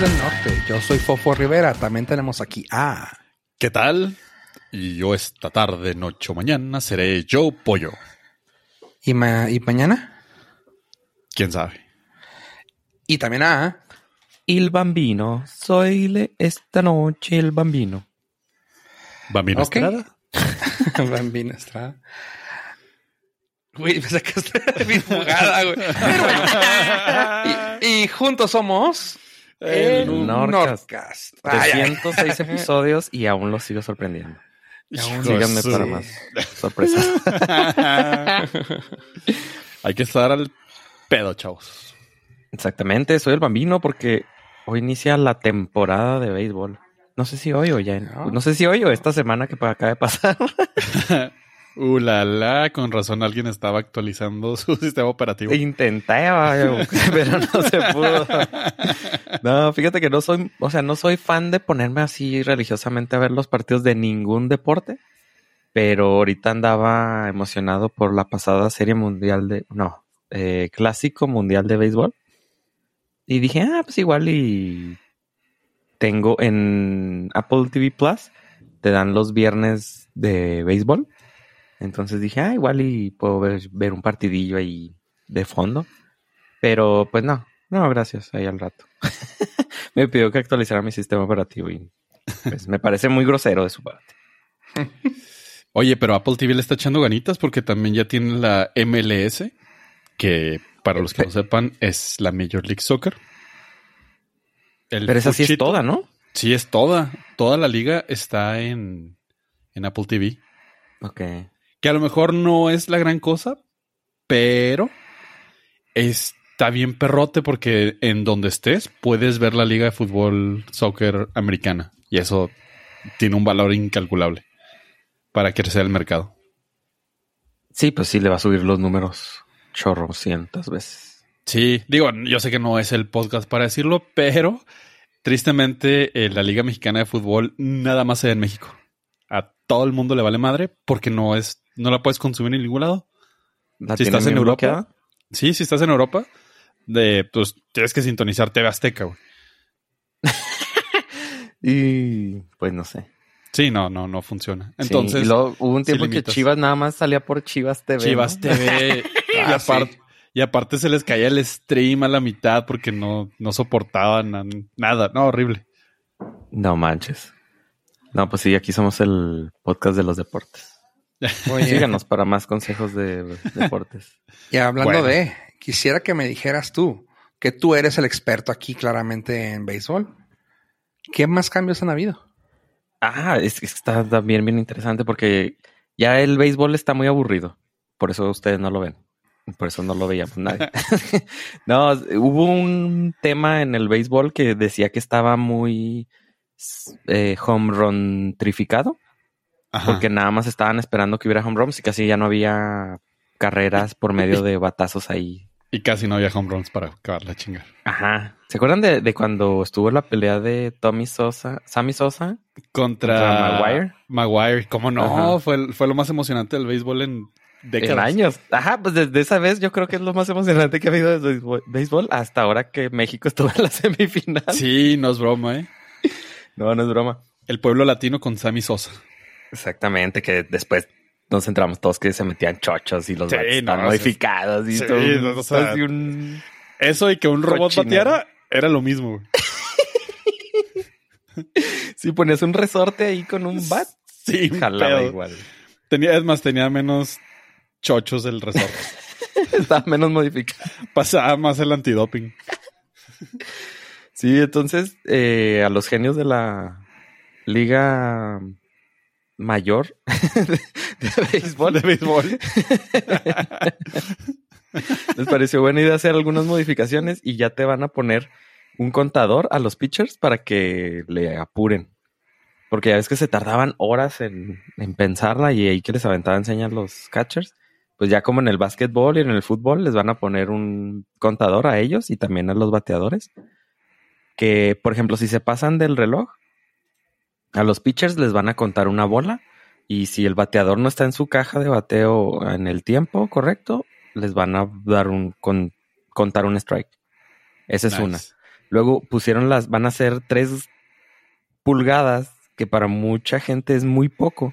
Del Norte. Yo soy Fofo Rivera. También tenemos aquí a. ¿Qué tal? Y yo esta tarde, noche o mañana seré Joe Pollo. ¿Y, ma- y mañana? ¿Quién sabe? Y también a. Il bambino. Soy le- esta noche el bambino. ¿Bambino Ok. Estrada? Bambino Estrada. Güey, me sacaste bien jugada, güey. Pero bueno. y, y juntos somos. El Nordcast. Nordcast. Ay, ay. 306 episodios y aún los sigo sorprendiendo. Síganme para más sorpresas. Hay que estar al pedo, chavos. Exactamente, soy el bambino porque hoy inicia la temporada de béisbol. No sé si hoy o ya. No. No sé si hoy o esta semana que acaba de pasar. Uh, la, la, con razón alguien estaba actualizando su sistema operativo. Intentaba, pero no se pudo. No, fíjate que no soy, o sea, no soy fan de ponerme así religiosamente a ver los partidos de ningún deporte, pero ahorita andaba emocionado por la pasada serie mundial de, no, eh, clásico mundial de béisbol. Y dije, ah, pues igual y tengo en Apple TV Plus, te dan los viernes de béisbol. Entonces dije, ah, igual y puedo ver, ver un partidillo ahí de fondo. Pero pues no, no, gracias, ahí al rato. me pidió que actualizara mi sistema operativo y pues, me parece muy grosero de su parte. Oye, pero Apple TV le está echando ganitas porque también ya tiene la MLS, que para los que no sepan es la Major League Soccer. El Pero esa sí es toda, ¿no? Sí, es toda. Toda la liga está en, en Apple TV. Ok. Que a lo mejor no es la gran cosa, pero está bien perrote porque en donde estés puedes ver la liga de fútbol soccer americana. Y eso tiene un valor incalculable para crecer el mercado. Sí, pues sí le va a subir los números chorro cientos veces. Sí, digo, yo sé que no es el podcast para decirlo, pero tristemente eh, la Liga Mexicana de Fútbol nada más se ve en México. A todo el mundo le vale madre porque no es, no la puedes consumir en ningún lado. ¿La Si estás en Europa, bloqueada? Sí, si estás en Europa, de, pues tienes que sintonizar TV Azteca, güey. Y pues no sé. Sí, no, no, no funciona. Sí, Entonces, y luego hubo un sí tiempo que limitas. Chivas nada más salía por Chivas TV. Chivas ¿no? TV y, Ah, aparte, sí. y aparte se les caía el stream a la mitad porque no, no soportaban na- nada. No, horrible. No manches. No, pues sí, aquí somos el podcast de los deportes. Oye, Síganos para más consejos de deportes. y hablando Bueno. de, quisiera que me dijeras tú, que tú eres el experto aquí claramente en béisbol. ¿Qué más cambios han habido? Ah, es que está también bien interesante porque ya el béisbol está muy aburrido. Por eso ustedes no lo ven. Por eso no lo veíamos nadie. no, hubo un tema en el béisbol que decía que estaba muy eh, home run trificado. Ajá. Porque nada más estaban esperando que hubiera home runs y casi ya no había carreras por medio de batazos ahí. Y casi no había home runs para acabar la chinga. Ajá. ¿Se acuerdan de, de cuando estuvo la pelea de Tommy Sosa, Sammy Sosa Contra, contra Maguire? Maguire, ¿cómo no? Ajá. Fue, fue lo más emocionante del béisbol en décadas. En años. Ajá, pues desde esa vez yo creo que es lo más emocionante que ha habido desde el béisbol hasta ahora que México estuvo en la semifinal. Sí, no es broma, ¿eh? No, no es broma. El pueblo latino con Sammy Sosa. Exactamente, que después nos entramos todos que se metían chochos y los Sí, no, modificados y sí, todo. no, o sea, un- Eso y que un robot Cochinero. bateara era lo mismo. Si ponías un resorte ahí con un bat, Sí, jalaba pedo. igual. Tenía, es más, tenía menos chochos el resorte. Estaba menos modificado. Pasaba más el antidoping. Sí, entonces eh, a los genios de la liga mayor de, de béisbol De béisbol. les pareció buena idea hacer algunas modificaciones y ya te van a poner un contador a los pitchers para que le apuren. Porque ya ves que se tardaban horas en, en pensarla y ahí que les aventaban señas los catchers. Pues ya como en el básquetbol y en el fútbol les van a poner un contador a ellos y también a los bateadores. Que, por ejemplo, si se pasan del reloj, a los pitchers les van a contar una bola y si el bateador no está en su caja de bateo en el tiempo correcto, les van a dar un con- contar un strike. Esa es una. Luego pusieron las, van a ser tres pulgadas, que para mucha gente es muy poco,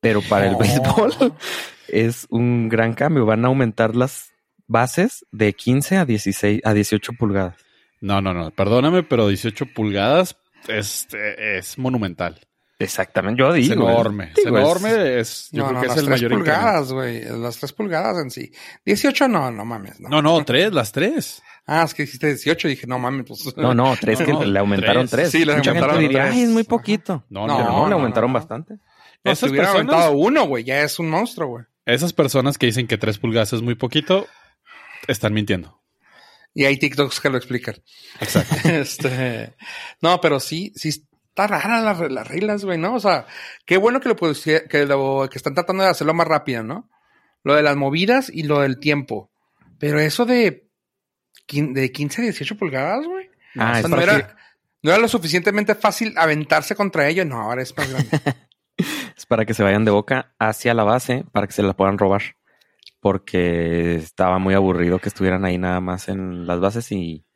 pero para el béisbol es un gran cambio. Van a aumentar las bases de 15 a 16, a 18 pulgadas. No, no, no. Perdóname, pero 18 pulgadas es, es monumental. Exactamente, yo Es digo. enorme. Es digo, es- enorme. Es, yo no, creo no, que las es el tres mayor incremento. pulgadas, güey. Las tres pulgadas en sí. 18 no, no mames. No, No, no, tres, las tres. Ah, es que dijiste 18 y dije, no mames, pues. No, no, tres No, que no, le aumentaron tres. tres. Sí, le Mucha gente aumentaron diría, tres. ay, es muy poquito. No, No, no, no, no, le aumentaron no. bastante. Si Esas hubiera personas, aumentado uno, güey, ya es un monstruo, güey. esas personas que dicen que tres pulgadas es muy poquito, están mintiendo. Y hay TikToks que lo explican. Exacto. este, no, pero sí, sí está rara las, las reglas, güey, ¿no? O sea, qué bueno que lo, que lo que están tratando de hacerlo más rápido, ¿no? Lo de las movidas y lo del tiempo. Pero eso de, de 15 a 18 pulgadas, güey. Ah, O sea, no, era, no era lo suficientemente fácil aventarse contra ello. No, ahora es más grande. Es para que se vayan de boca hacia la base para que se la puedan robar. Porque estaba muy aburrido que estuvieran ahí nada más en las bases y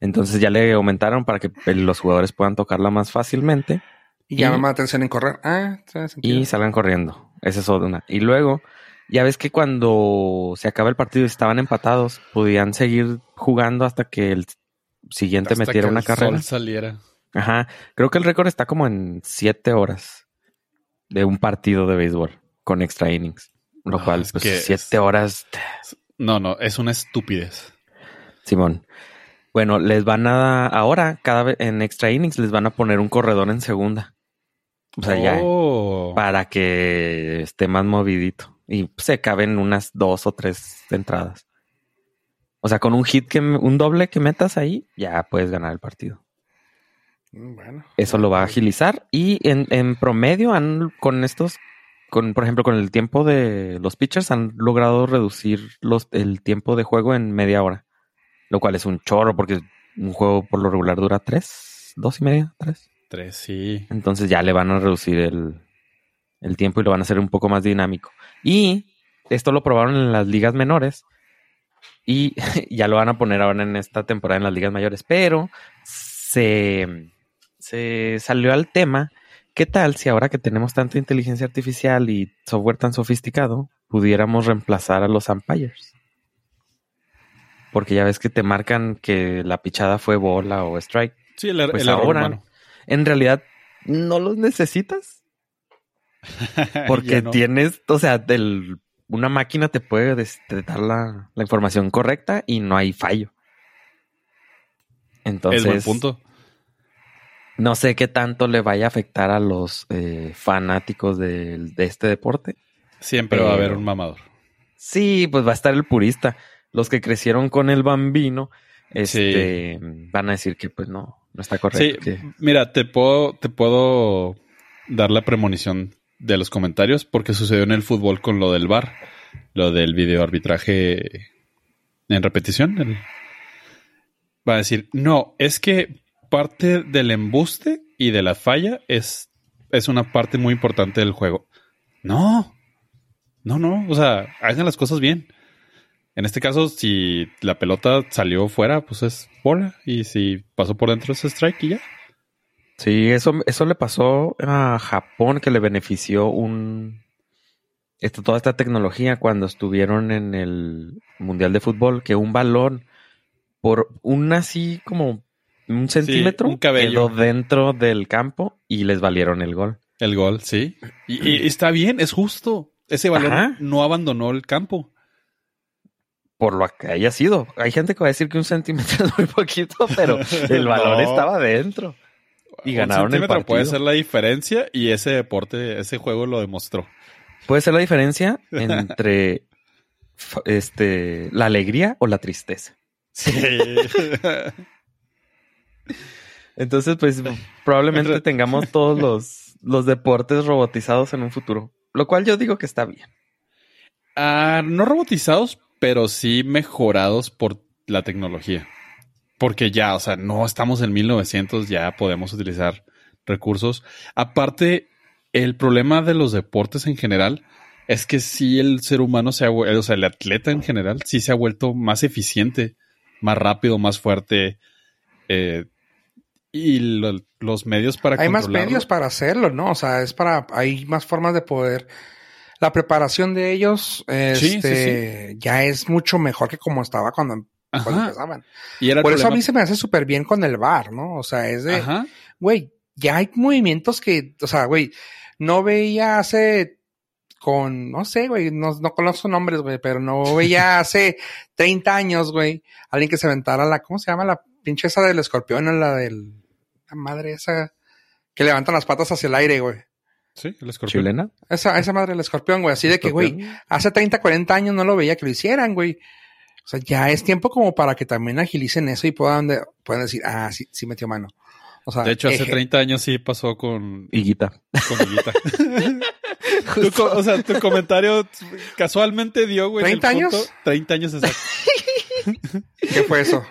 entonces ya le aumentaron para que los jugadores puedan tocarla más fácilmente Y Y- llama más la atención en correr. Ah, y salgan corriendo. Esa es una. Y luego, ya ves que cuando se acaba el partido y estaban empatados, podían seguir jugando hasta que el siguiente Hasta metiera que una el carrera. sol saliera. Ajá. Creo que el récord está como en siete horas de un partido de béisbol con extra innings. Lo No, cual, es pues, que siete es- horas. No, no, es una estupidez. Simón. Bueno, les van a ahora, cada vez en extra innings, les van a poner un corredor en segunda. O sea, ya Oh. para que esté más movidito. Y se caben unas dos o tres entradas. O sea, con un hit que un doble que metas ahí, ya puedes ganar el partido. Mm, Bueno. Eso lo va a agilizar. Y en, en promedio, han con estos, con, por ejemplo, con el tiempo de los pitchers, han logrado reducir los, el tiempo de juego en media hora. Lo cual es un chorro, porque un juego por lo regular dura tres, dos y media, tres. Tres, sí. Entonces ya le van a reducir el, el tiempo y lo van a hacer un poco más dinámico. Y esto lo probaron en las ligas menores. Y ya lo van a poner ahora en esta temporada en las ligas mayores. Pero se, se salió al tema. ¿Qué tal si ahora que tenemos tanta inteligencia artificial y software tan sofisticado, pudiéramos reemplazar a los umpires? Porque ya ves que te marcan que la pichada fue bola o strike. Sí, el, er- Pues el ahora- humano. En realidad, no los necesitas. Porque no. tienes, o sea, del, una máquina te puede dar la, la información correcta y no hay fallo. Entonces, es buen punto. No sé qué tanto le vaya a afectar a los eh, fanáticos de, este deporte. Siempre va a haber un mamador. Sí, pues va a estar el purista. Los que crecieron con el bambino, este, van a decir que pues no, no está Sí, correcto. que- mira, te puedo, te puedo dar la premonición de los comentarios porque sucedió en el fútbol con lo del VAR, lo del video arbitraje en repetición. el- Va a decir, no, es que parte del embuste y de la falla es, es una parte muy importante del juego. No, no, no, o sea, hagan las cosas bien. En este caso, si la pelota salió fuera, pues es bola. Y si pasó por dentro, es strike y ya. Sí, eso, eso le pasó a Japón que le benefició un esto, toda esta tecnología cuando estuvieron en el Mundial de Fútbol, que un balón por un así como un centímetro un cabello. quedó dentro del campo y les valieron el gol. El gol, sí. Y, y está bien, es justo. Ese balón Ajá. no abandonó el campo. Por lo que haya sido. Hay gente que va a decir que un centímetro es muy poquito, pero el balón No. estaba dentro. Y Un ganaron el centímetro partido. puede ser la diferencia y ese deporte, ese juego lo demostró. Puede ser la diferencia entre este la alegría o la tristeza. Sí. Entonces, pues probablemente tengamos todos los, los deportes robotizados en un futuro. Lo cual yo digo que está bien. Ah, no robotizados, pero sí mejorados por la tecnología. Porque ya, o sea, no estamos en 1900, ya podemos utilizar recursos. Aparte, el problema de los deportes en general es que sí el ser humano se ha o sea, el atleta en general sí se ha vuelto más eficiente, más rápido, más fuerte. eh, y lo- los medios para Hay más medios para hacerlo, ¿no? O sea, es para, hay más formas de poder. La preparación de ellos, Sí, este, ya es mucho mejor que como estaba cuando, empezaban. Y era el Por eso a mí se me hace súper bien con el bar, ¿no? O sea, es de, güey, ya hay movimientos que, o sea, güey, no veía hace con, no sé, güey, no, no conozco nombres, güey, pero no veía hace 30 años, güey, alguien que se aventara la, ¿cómo se llama? La pinche esa del escorpión, la del, la madre esa, que levantan las patas hacia el aire, güey. Sí, el escorpión. ¿Chilena? Esa, esa madre del escorpión, güey, así de que, güey, hace 30, 40 años no lo veía que lo hicieran, güey. O sea, ya es tiempo como para que también agilicen eso y puedan, de- puedan decir, ah, sí, sí metió mano. O sea, De hecho, hace eje- 30 años sí pasó con, Higuita. con Higuita. Tu o sea, tu comentario casualmente dio, güey. en el ¿30 años? punto- 30 años exacto. ¿Qué fue eso?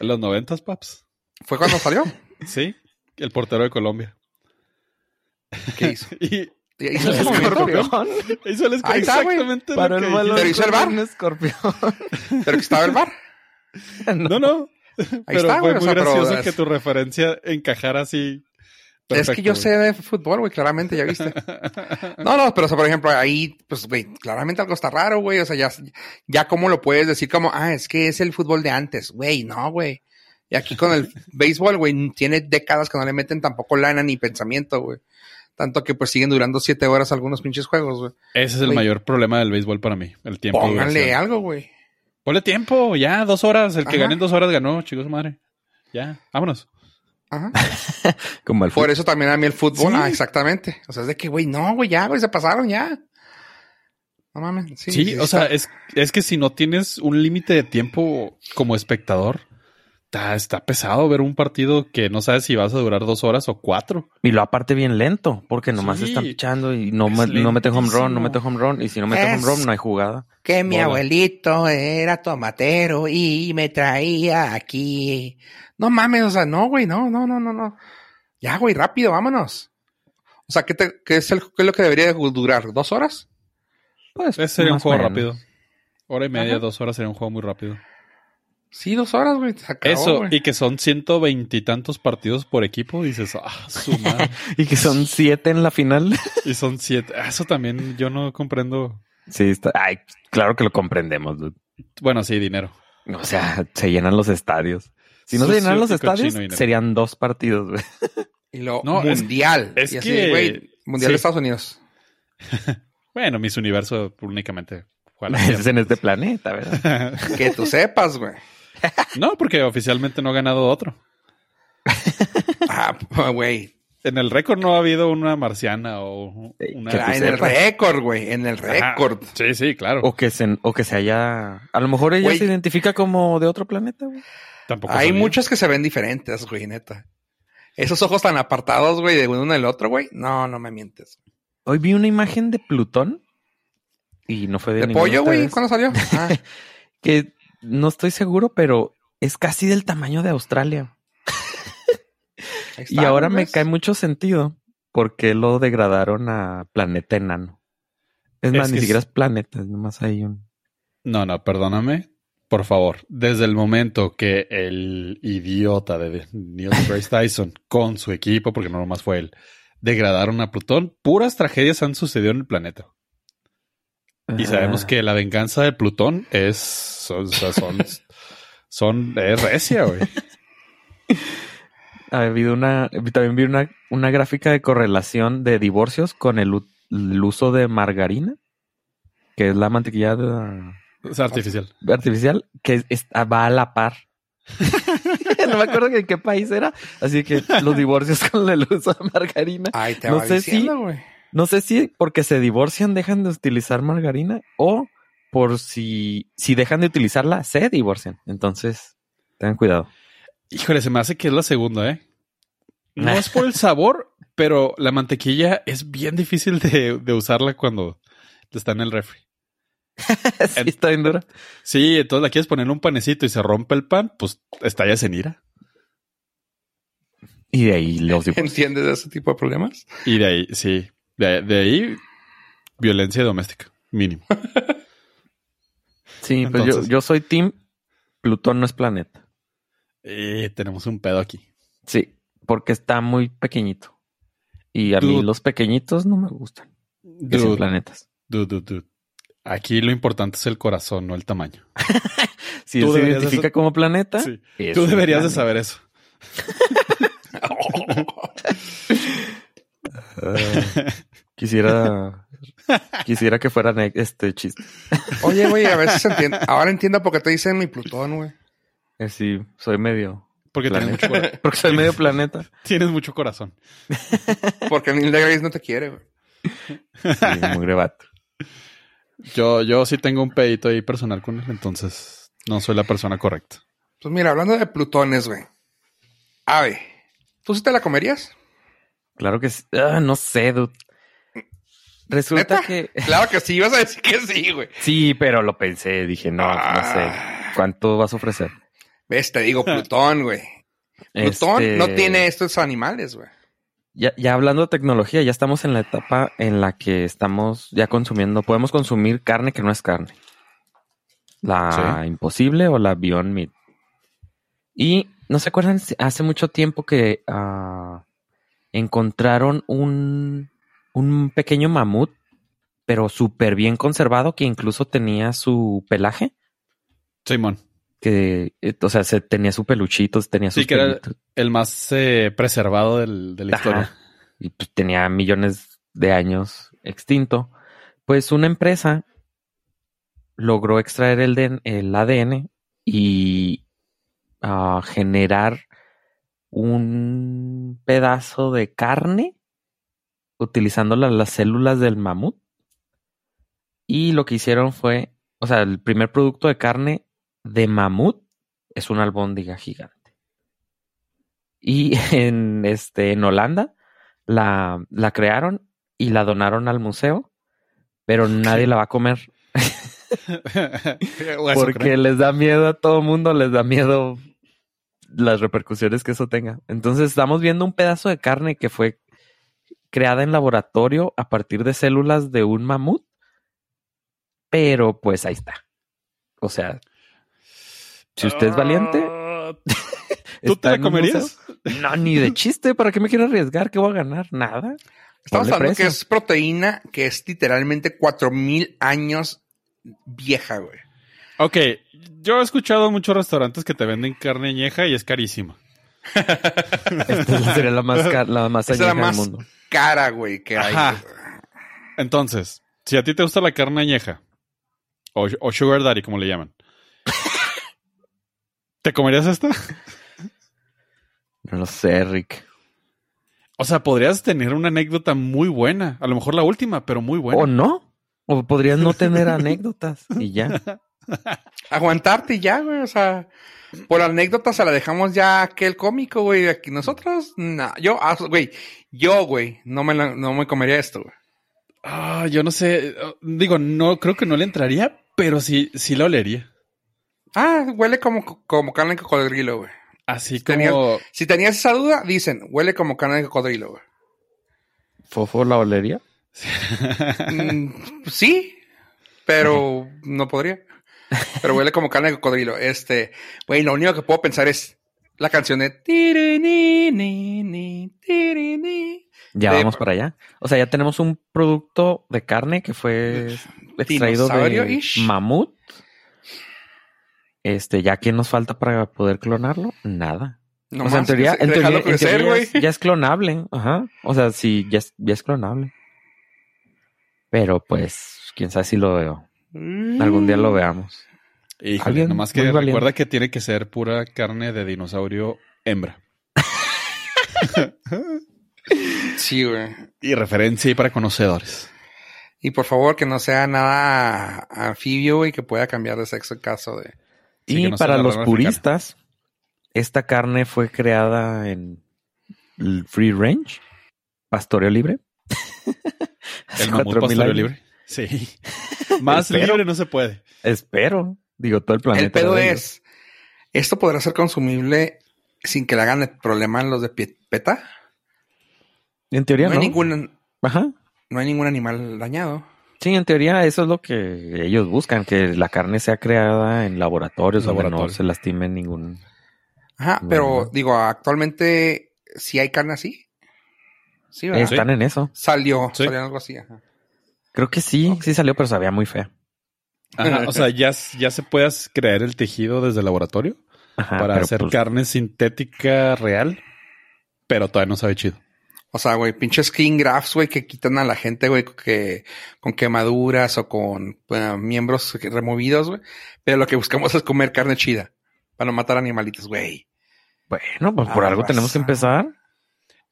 En los 90, paps. ¿Fue cuando salió? Sí, el portero de Colombia. ¿Qué hizo? Y ¿Hizo movimiento? Escorpión. hizo el Ahí está, exactamente que el balón. ¿Pero hizo el bar? un escorpión. ¿Pero que estaba el bar? No, no. Ahí pero está, fue güey. O muy sea, pero gracioso es- que tu referencia encajara así. Es que yo güey. sé de fútbol, güey, claramente, ya viste. No, no, pero o sea, por ejemplo, ahí, pues, güey, claramente algo está raro, güey. O sea, ya, ya cómo lo puedes decir como, ah, es que es el fútbol de antes. Güey, no, güey. Y aquí con el béisbol, güey, tiene décadas que no le meten tampoco lana ni pensamiento, güey. Tanto que pues siguen durando siete horas algunos pinches juegos, güey. Ese es el Güey. mayor problema del béisbol para mí. El tiempo. Pónganle algo, güey. Ponle tiempo, ya, dos horas. El que Ajá. gane en dos horas ganó, chicos madre. Ya, vámonos. Ajá. Como el Por eso también a mí el fútbol, Sí. ah, exactamente. O sea, es de que, güey, no, güey, ya, güey, se pasaron ya. No mames. Sí, o está- sea, es, es que si no tienes un límite de tiempo como espectador, está, está pesado ver un partido que no sabes si vas a durar dos horas o cuatro. Y lo aparte bien lento, porque nomás Sí. están pichando y no, Es me- no mete home run, no mete home run. Y si no mete Es- home run, no hay jugada. que mi Bola. abuelito era tomatero y me traía aquí. No mames, o sea, no, güey, no, no, no, no, no. Ya, güey, rápido, vámonos. O sea, ¿qué, te- qué es, el, qué es lo que debería de durar? ¿Dos horas? Pues Ese sería un juego rápido. Hora y media, Ajá. dos horas sería un juego muy rápido. Sí, dos horas, güey. se acabó, Eso, güey. y que son ciento veintitantos partidos por equipo, dices, ah, su madre. Y que son siete en la final. y son siete. Ah, Eso también yo no comprendo. Sí, está. Ay, claro que lo comprendemos, dude. Bueno, sí, dinero. O sea, se llenan los estadios. Si no se llenaran los estadios, serían dos partidos, güey. Y lo No, mundial. es y así, que- güey, mundial sí. de Estados Unidos. Bueno, Miss Universo únicamente. Es en este planeta, ¿verdad? Que tú sepas, güey. no, porque oficialmente no ha ganado otro. Ah, güey. En el récord no ha habido una marciana o una... que Ah, en el récord, güey. En el Ajá. récord. Sí, sí, claro. O que se, o que se haya. A lo mejor ella se identifica como de otro planeta, güey. Tampoco Hay sabía. muchos que se ven diferentes, güey, neta. Esos ojos tan apartados, güey, de uno del otro, güey. No, no me mientes. Hoy vi una imagen de Plutón. Y no fue de, ¿De pollo, güey? ¿Cuándo salió? Ah, Que no estoy seguro, pero es casi del tamaño de Australia. y ahora ¿no me cae mucho sentido porque lo degradaron a planeta enano. Es Es más, ni siquiera es planeta, es nomás hay un. No, no, perdóname. Por favor, desde el momento que el idiota de Neil deGrasse Tyson con su equipo, porque no nomás fue él, degradaron a Plutón, puras tragedias han sucedido en el planeta. Y sabemos Ah, que la venganza de Plutón es. Son. son, son, son- es recia, güey. Ha habido una. También vi una, una gráfica de correlación de divorcios con el, uso de margarina, que es la mantequilla de- Es artificial. artificial, que es- es- va a la par. no me acuerdo en qué país era. Así que los divorcios con el uso de margarina. Ahí te No sé si- diciendo, güey. No sé si porque se divorcian dejan de utilizar margarina o por si, si dejan de utilizarla se divorcian. Entonces, tengan cuidado. Híjole, se me hace que es la segunda, ¿eh? No es por el sabor, pero la mantequilla es bien difícil de, de usarla cuando está en el refri. sí, está bien dura. Sí, entonces la quieres poner en un panecito y se rompe el pan, pues estallas en ira. Y de ahí los divorcios. ¿Entiendes de ese tipo de problemas? Y de ahí, sí, de, de ahí, violencia doméstica, mínimo. Sí, pues yo, Entonces- yo soy team Plutón no es planeta. Eh, tenemos un pedo aquí. Sí, porque está muy pequeñito. Y a mí los pequeñitos no me gustan. Que Dude, planetas. dude. Aquí lo importante es el corazón, no el tamaño. Si Tú se identifica como planeta, Sí. Tú deberías de saber eso. Ah, quisiera, quisiera que fuera este chiste. Oye, güey, a veces entiendo. Ahora entiendo por qué te dicen mi Plutón, güey. Eh, Sí, soy medio. Porque tienes Planeta. mucho, Porque soy medio planeta. tienes mucho corazón. Porque Neil deGrasse no te quiere, güey. Sí, muy vato. Yo, yo sí tengo un pedito ahí personal con él, entonces no soy la persona correcta. Pues mira, hablando de Plutones, güey. Ave, ¿tú sí te la comerías? Claro que sí. Ah, no sé, dude. Resulta ¿Neta? que. Claro que sí, ibas a decir que sí, güey. Sí, pero lo pensé. Dije, no, no sé. Ah. ¿Cuánto vas a ofrecer? Ves, te digo Plutón, güey. Plutón Este, no tiene estos animales, güey. Ya, ya hablando de tecnología, ya estamos en la etapa en la que estamos ya consumiendo, podemos consumir carne que no es carne. La imposible o la Beyond Meat. Y no se acuerdan, si- hace mucho tiempo que ah, encontraron un, un pequeño mamut, pero súper bien conservado, que incluso tenía su pelaje, Simón, que, eh, o sea, se, tenía su peluchito, tenía sus Sí, que era- el más eh, preservado del- de la Ajá. historia. y pues tenía millones de años extinto, pues una empresa logró extraer el, el ADN y ah, generar un pedazo de carne utilizando la- las células del mamut. Y lo que hicieron fue, o sea, el primer producto de carne de mamut es una albóndiga gigante. Y en este en Holanda la, la crearon y la donaron al museo, pero nadie la va a comer porque creo. les da miedo a todo mundo, les da miedo las repercusiones que eso tenga. Entonces estamos viendo un pedazo de carne que fue creada en laboratorio a partir de células de un mamut, pero pues ahí está. O sea, si usted es valiente, Ah, ¿Tú te la comerías? No, ni de chiste. ¿Para qué me quiero arriesgar? ¿Qué voy a ganar? Nada. Estamos hablando que es proteína que es literalmente cuatro mil años vieja, güey. Ok, yo he escuchado muchos restaurantes que te venden carne añeja y es carísima. Esta sería la más, ca- la más la del mundo. cara, güey, que hay. Ajá. Entonces, si a ti te gusta la carne añeja, o, o sugar daddy, como le llaman, ¿te comerías esta? No lo sé, Rick. O sea, podrías tener una anécdota muy buena. A lo mejor la última, pero muy buena. O no. O podrías no tener anécdotas y ya. Aguantarte y ya, güey. O sea, por anécdota se la dejamos ya a aquel cómico, güey. Aquí nosotros, no. Yo, ah, güey, yo, güey, no me, la- no me comería esto, güey. Ah, yo no sé. Digo, no, creo que no le entraría, pero sí, sí la olería. Ah, huele como, como carne de cocodrilo, güey. Así Tenía- como. Si tenías esa duda, dicen, huele como carne de cocodrilo, güey. ¿Fofo la olería? Mm, sí, pero no podría. Pero huele como carne de cocodrilo. Este, güey, lo único que puedo pensar es la canción de. Ya De- vamos para allá. O sea, ya tenemos un producto de carne que fue extraído de mamut. Este, ¿ya qué nos falta para poder clonarlo? Nada. No o sea, en más, teoría, en teoría, en crecer, teoría güey. es- ya es clonable. Ajá. O sea, sí, ya es, ya es clonable. Pero pues, quién sabe si lo Algún día lo veamos. Híjole, nomás que valiente. recuerda que tiene que ser pura carne de dinosaurio hembra. Sí, güey. Y referencia ahí para conocedores. Y por favor, que no sea nada anfibio y que pueda cambiar de sexo en caso de. Sí, y no para los puristas, esta carne fue creada en el free range, pastoreo libre. El mamut 4000 pastoreo años. libre. Sí. Más Espero. libre no se puede. Espero. Digo, todo el planeta. el pedo es, ¿esto podrá ser consumible sin que le hagan el problema en los de PETA? En teoría No no. hay ningún, Ajá. no hay ningún animal dañado. Sí, en teoría eso es lo que ellos buscan, que la carne sea creada en laboratorios donde no Laboratorio. se lastime ningún Ajá, pero digo, actualmente sí hay carne así. Sí, ¿verdad? Están en eso. Salió, Sí. salió algo así. Ajá. Creo que sí, sí salió, pero sabía muy fea. Ajá, o sea, ya, ya se puede crear el tejido desde el laboratorio Ajá, para hacer pues, carne sintética real, pero todavía no sabe chido. O sea, güey, pinches skin grafts, güey, que quitan a la gente, güey, que, con quemaduras o con eh, miembros removidos, güey. Pero lo que buscamos es comer carne chida. Para no matar animalitos, güey. Bueno, pues por Ah, algo tenemos que empezar.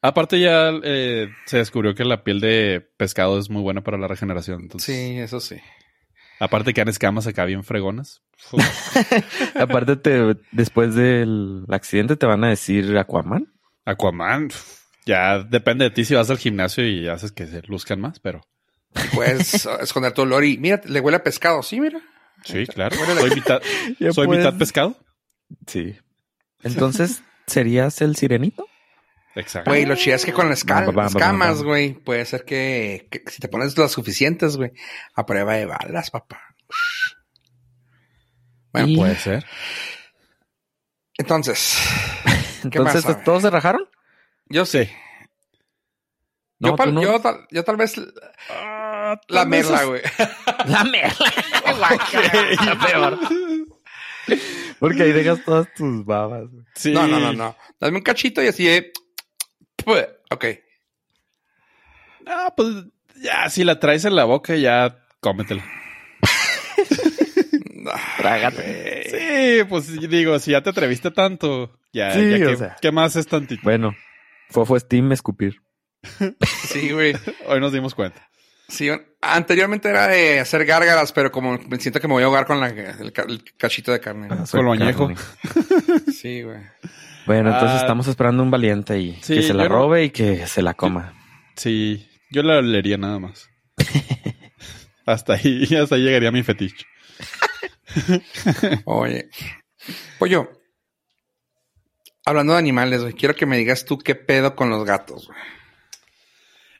Aparte ya eh, se descubrió que la piel de pescado es muy buena para la regeneración. Entonces, Sí, eso sí. aparte que han escamas acá bien fregonas. Aparte, te, después del accidente te van a decir Aquaman. Aquaman, ya depende de ti si vas al gimnasio y haces que se luzcan más, pero Y puedes esconder tu olor y mira, le huele a pescado. Sí, mira. sí, claro. Soy mitad, soy mitad pescado. Sí. Entonces, ¿serías el sirenito? Exacto. Güey, lo chido es que con las bam. güey, puede ser que, que si te pones las suficientes, güey, a prueba de balas, papá. Bueno, Y- Puede ser. entonces, Entonces, más, ¿todos se rajaron? yo sé. No, yo, pal- no. yo, tal, yo tal vez la merla, güey. La merla. La peor. Porque ahí dejas todas tus babas. güey. Sí. No, no, no, no. Dame un cachito y así de... Ok. Ah, pues ya, si la traes en la boca, ya cómetela. Trágate. Sí, pues digo, si ya te atreviste tanto, ya, Sí, ya o ¿qué, sea. ¿qué más es tantito? Bueno, Fofo Steam escupir. Sí, güey. Hoy nos dimos cuenta. Sí, anteriormente era de hacer gárgaras, pero como me siento que me voy a ahogar con la- el, ca- el cachito de carne. Ah, Con lo añejo. Sí, güey. Bueno, entonces Ah. estamos esperando un valiente y Sí, que se la no- robe y que se la coma. Sí, yo la leería nada más. hasta ahí, hasta ahí llegaría mi fetiche. Oye. Pollo. Hablando de animales, güey, quiero que me digas tú qué pedo con los gatos, güey.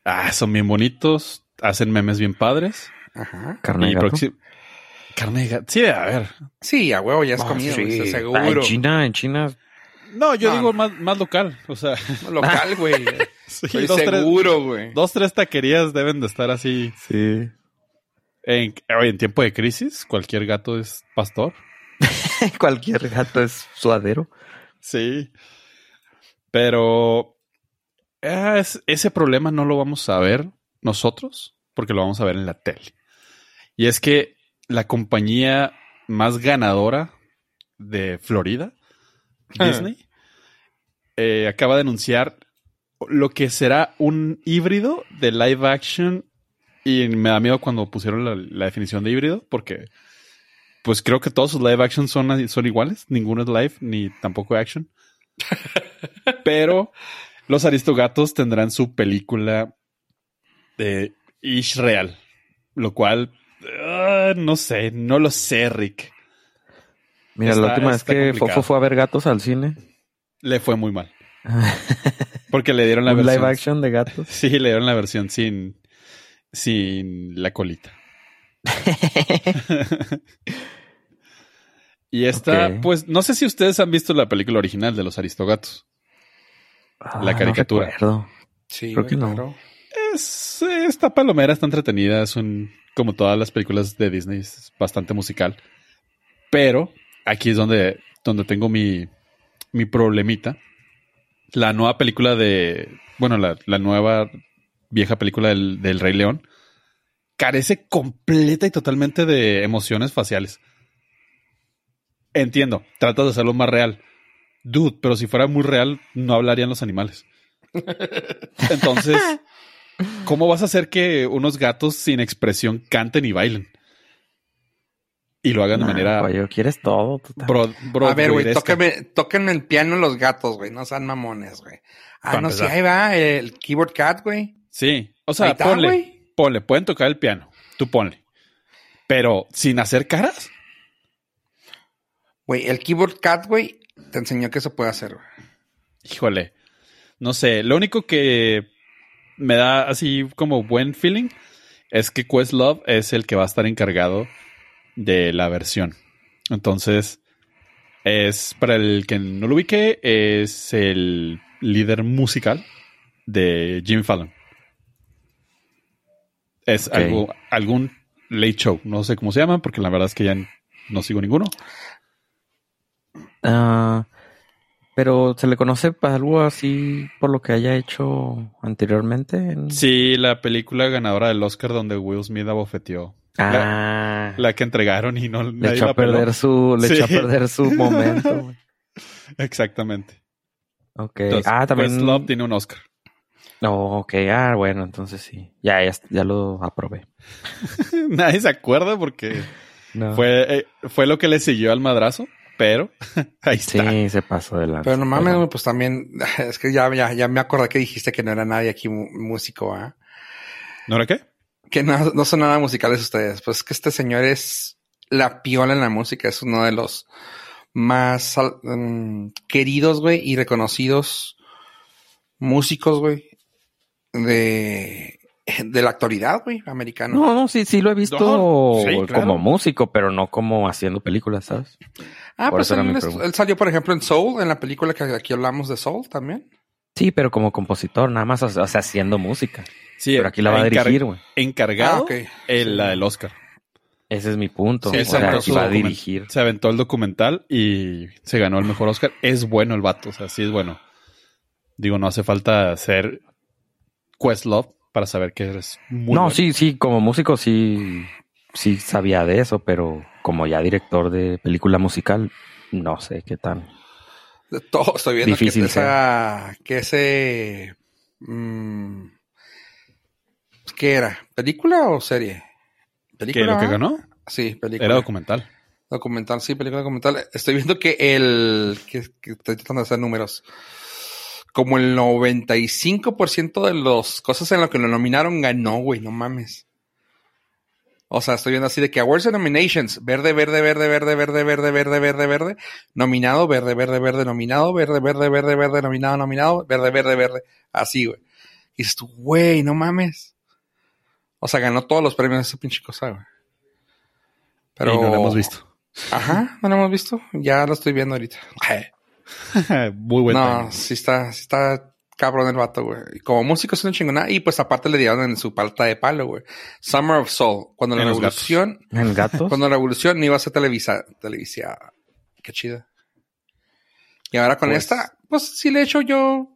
Ah, son bien bonitos, hacen memes bien padres. Ajá. Carne de y gato. proxi- Carne de gato. Sí, a ver. Sí, a huevo, ya has Ah, comido, güey, sí. estoy Ah, en seguro. China, en China. No, yo No, digo no. Más, más local. O sea, Local, güey. sí, Estoy dos, tres, seguro, güey. dos, tres taquerías deben de estar así. Sí. En, en tiempo de crisis, cualquier gato es pastor. Cualquier gato es suadero. Sí. Pero ah, es- ese problema no lo vamos a ver nosotros, porque lo vamos a ver en la tele. Y es que la compañía más ganadora de Florida. Disney, eh, acaba de anunciar lo que será un híbrido de live action. Y me da miedo cuando pusieron la, la definición de híbrido, porque pues creo que todos sus live action son, son iguales. Ninguno es live, ni tampoco action. Pero los Aristogatos tendrán su película de Ish Real. Lo cual, ah, no sé, no lo sé, Rick. Mira, Está- la última vez que complicado. Fofo fue a ver gatos al cine. Le fue muy mal. Porque le dieron la un versión. live action de gatos. Sí, le dieron la versión sin, sin la colita. y esta, pues, no sé si ustedes han visto la película original de los Aristogatos. Ah, La caricatura. No. Sí, Creo que no. claro. Es, esta palomera está entretenida, es un, como todas las películas de Disney, es bastante musical. Pero aquí es donde, donde tengo mi, mi problemita. La nueva película de, bueno, la, la nueva vieja película del, del Rey León carece completa y totalmente de emociones faciales. Entiendo, tratas de hacerlo más real. Dude, pero si fuera muy real, no hablarían los animales. Entonces, ¿cómo vas a hacer que unos gatos sin expresión canten y bailen? Y lo hagan de manera quieres todo. tú también. bro, a ver, güey, tóquenme, tóquenme el piano los gatos, güey, no sean mamones, güey. Ah, Para no, sí, ahí va, el keyboard cat, güey. Sí, o sea, está, ponle, güey. ponle, pueden tocar el piano, tú ponle. Pero sin hacer caras. Güey, el keyboard cat, güey, te enseñó que se puede hacer, güey. Híjole, no sé, lo único que me da así como buen feeling es que Questlove es el que va a estar encargado de la versión. Entonces, Es, para el que no lo ubique, es el líder musical de Jimmy Fallon. Es algo, algún late show. No sé cómo se llama, porque la verdad es que ya no sigo ninguno. Ah, pero se le conoce para algo así por lo que haya hecho anteriormente. en- Sí, la película ganadora del Oscar donde Will Smith abofeteó. Ah, La que entregaron y no le echó a peló. perder su, le Sí. echó a perder su momento. Exactamente. Ok. Entonces, ah, también. Questlove tiene un Oscar. Oh, ok. Ah, bueno, entonces sí. Ya, ya, ya lo aprobé. Nadie se acuerda porque No. fue, eh, fue lo que le siguió al madrazo, pero ahí está. Sí, se pasó de lanza. Pero no mames, pues también, es que ya, ya, ya me acordé que dijiste que no era nadie aquí músico, ¿ah? ¿No era qué? Que no, no son nada musicales ustedes. Pues es que este señor es la piola en la música, es uno de los más mm, queridos, güey, y reconocidos músicos, güey, de, de la actualidad, güey, americano. No, no, sí, sí lo he visto No, sí, claro. como músico, pero no como haciendo películas, ¿sabes? ah, por pues él salió, por ejemplo, en Soul, en la película que aquí hablamos de Soul también. Sí, pero como compositor, nada más, o sea, haciendo música. Sí, pero aquí la va a dirigir, güey. Encargado Ah, el, la del Oscar. Ese es mi punto. Sí, o se sea, aquí va a dirigir. Se aventó el documental y se ganó el mejor Oscar. Es bueno el vato, o sea, sí es bueno. Digo, no hace falta ser Questlove para saber que eres muy no, bueno. sí, sí, como músico sí, sí sabía de eso, pero como ya director de película musical, no sé qué tan. Todo estoy viendo Difícil que esa, que ese, mm, ¿qué era? ¿Película o serie? ¿Que ¿Película? lo que ah? ganó? Sí, película. Era documental. Documental, sí, película documental. Estoy viendo que el, que, que estoy tratando de hacer números. Como el 95% de las cosas en lo que lo nominaron ganó, güey, no mames. O sea, estoy viendo así de que Awards and Nominations, verde, verde, verde, verde, verde, verde, verde, verde, verde, nominado, verde, verde, verde, nominado, verde, verde, verde, verde, nominado, nominado, verde, verde, verde, así, güey. Y dices tú, güey, no mames. O sea, ganó todos los premios esa pinche cosa, güey. Pero Y no lo hemos visto. Ajá, no lo hemos visto. Ya lo estoy viendo ahorita. muy buen no, sí está, sí está cabrón el vato, güey. Y Como músico es una chingona. Y pues aparte le dieron en su palta de palo, güey. Summer of Soul. Cuando la revolución, ¿En gatos? cuando la revolución no iba a ser televisa, televisiada. Qué chida. Y ahora con Pues- esta, pues sí le echo yo.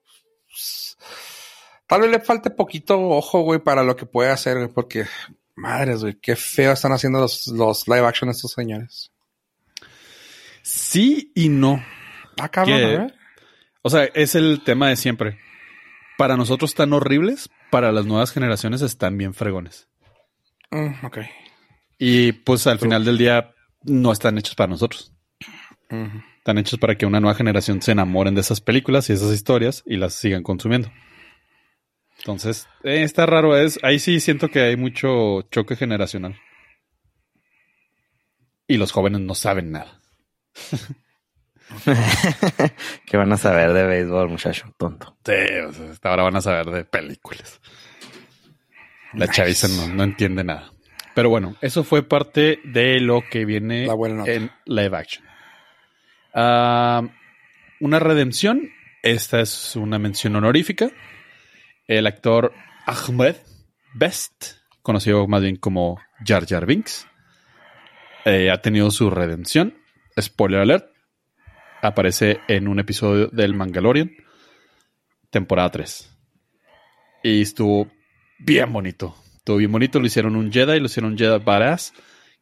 Tal vez le falte poquito ojo, güey, para lo que puede hacer, güey, porque madres, güey, qué feo están haciendo los, los live action estos señores. Sí y no. Ah, cabrón, ver. O sea, es el tema de siempre. Para nosotros están horribles, para las nuevas generaciones están bien fregones. Mm, ok. Y pues al final del día no están hechos para nosotros. Están hechos para que una nueva generación se enamoren de esas películas y esas historias y las sigan consumiendo. Entonces, eh, está raro. Es, ahí sí siento que hay mucho choque generacional. Y los jóvenes no saben nada. ¿Qué van a saber de béisbol, muchacho? Tonto. Sí, o sea, hasta ahora van a saber de películas. La Nice. chaviza no, no entiende nada. Pero bueno, eso fue parte de lo que viene en live action. Ah, una redención. Esta es una mención honorífica. El actor Ahmed Best, conocido más bien como Jar Jar Binks, eh, ha tenido su redención. Spoiler alert. Aparece en un episodio del Mandalorian, temporada 3. Y estuvo bien bonito. Estuvo bien bonito. Lo hicieron un Jedi, lo hicieron un Jedi badass,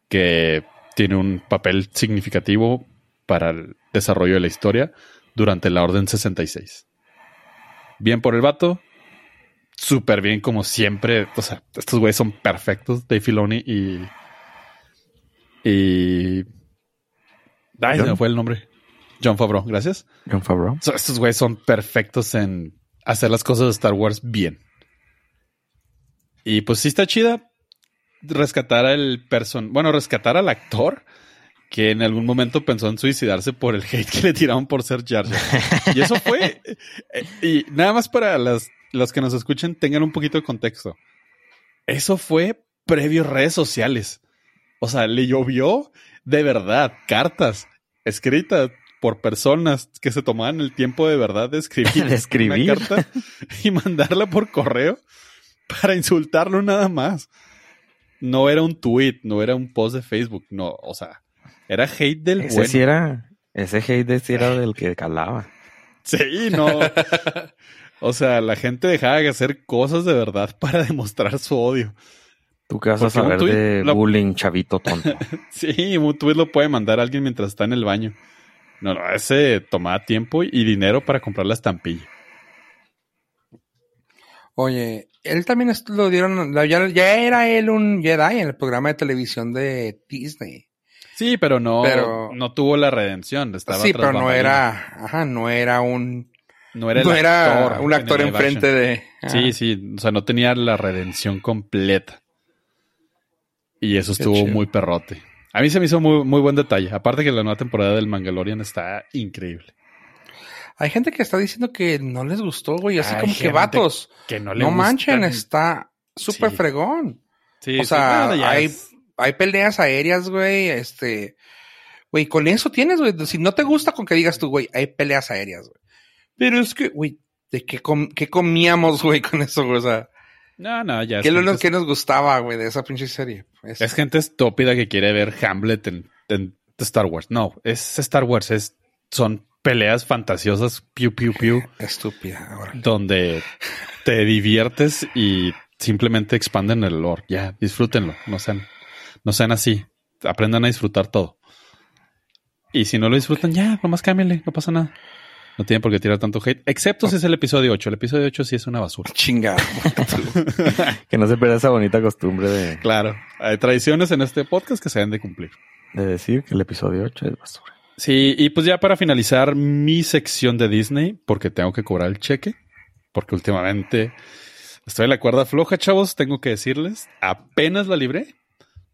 que tiene un papel significativo para el desarrollo de la historia durante la Orden 66. Bien por el vato. Súper bien, como siempre. O sea, estos güeyes son perfectos, Dave Filoni y. Y. Ay, se me fue el nombre. John Favreau, gracias. John Favreau. So, estos güeyes son perfectos en hacer las cosas de Star Wars bien. Y pues sí está chida rescatar al person, bueno, rescatar al actor que en algún momento pensó en suicidarse por el hate que le tiraron por ser Jar Jar. Y eso fue, eh, y nada más para las, los que nos escuchen tengan un poquito de contexto. Eso fue previo a redes sociales. O sea, le llovió de verdad cartas escritas por personas que se tomaban el tiempo de verdad de escribir, De escribir. una carta y mandarla por correo para insultarlo nada más. No era un tweet, no era un post de Facebook, no, o sea, era hate del Ese bueno. sí era, ese hate sí era del que calaba. Sí, no. O sea, la gente dejaba de hacer cosas de verdad para demostrar su odio. ¿Tú qué vas a Porque un saber de lo- bullying, chavito tonto? Sí, un tweet lo puede mandar alguien mientras está en el baño. No, no, ese tomaba tiempo y dinero para comprar la estampilla. Oye, él también lo dieron, ya, ya era él un Jedi en el programa de televisión de Disney. Sí, pero no, Pero- no tuvo la redención. Estaba sí, pero no era, ajá, no era un, no era, el no era actor un en actor live enfrente de. Sí, sí, o sea, no tenía la redención completa. Y eso Qué estuvo chido. muy perrote. A mí se me hizo muy, muy buen detalle. Aparte que la nueva temporada del Mandalorian está increíble. Hay gente que está diciendo que no les gustó, güey, así Hay como que vatos. Que no No, le gustan- manchen, está súper Sí. fregón. Sí, o sea, hay, es- hay peleas aéreas, güey, este, güey, con eso tienes, güey. Si no te gusta con que digas tú, güey, hay peleas aéreas, güey. Pero es que, güey, ¿de qué, com- qué comíamos, güey, con eso, güey? O sea, No, no, ya. ¿qué es lo que nos gustaba, güey, de esa pinche serie? Es- Es gente estúpida que quiere ver Hamlet en, en Star Wars. No, es Star Wars. Es, son peleas fantasiosas, piu, piu, piu, estúpida, ahora. donde te diviertes y simplemente expanden el lore. Ya, disfrútenlo. No sean, no sean así. Aprendan a disfrutar todo. Y si no lo disfrutan, ya, nomás cámbiale, no pasa nada. No tienen por qué tirar tanto hate, excepto si es el episodio 8. El episodio 8 sí es una basura. Chingada. que no se pierda esa bonita costumbre de, Claro, hay tradiciones en este podcast que se deben de cumplir. de decir que el episodio 8 es basura. Sí, y pues ya para finalizar mi sección de Disney, porque tengo que cobrar el cheque, porque últimamente estoy en la cuerda floja, chavos, tengo que decirles, apenas la libré,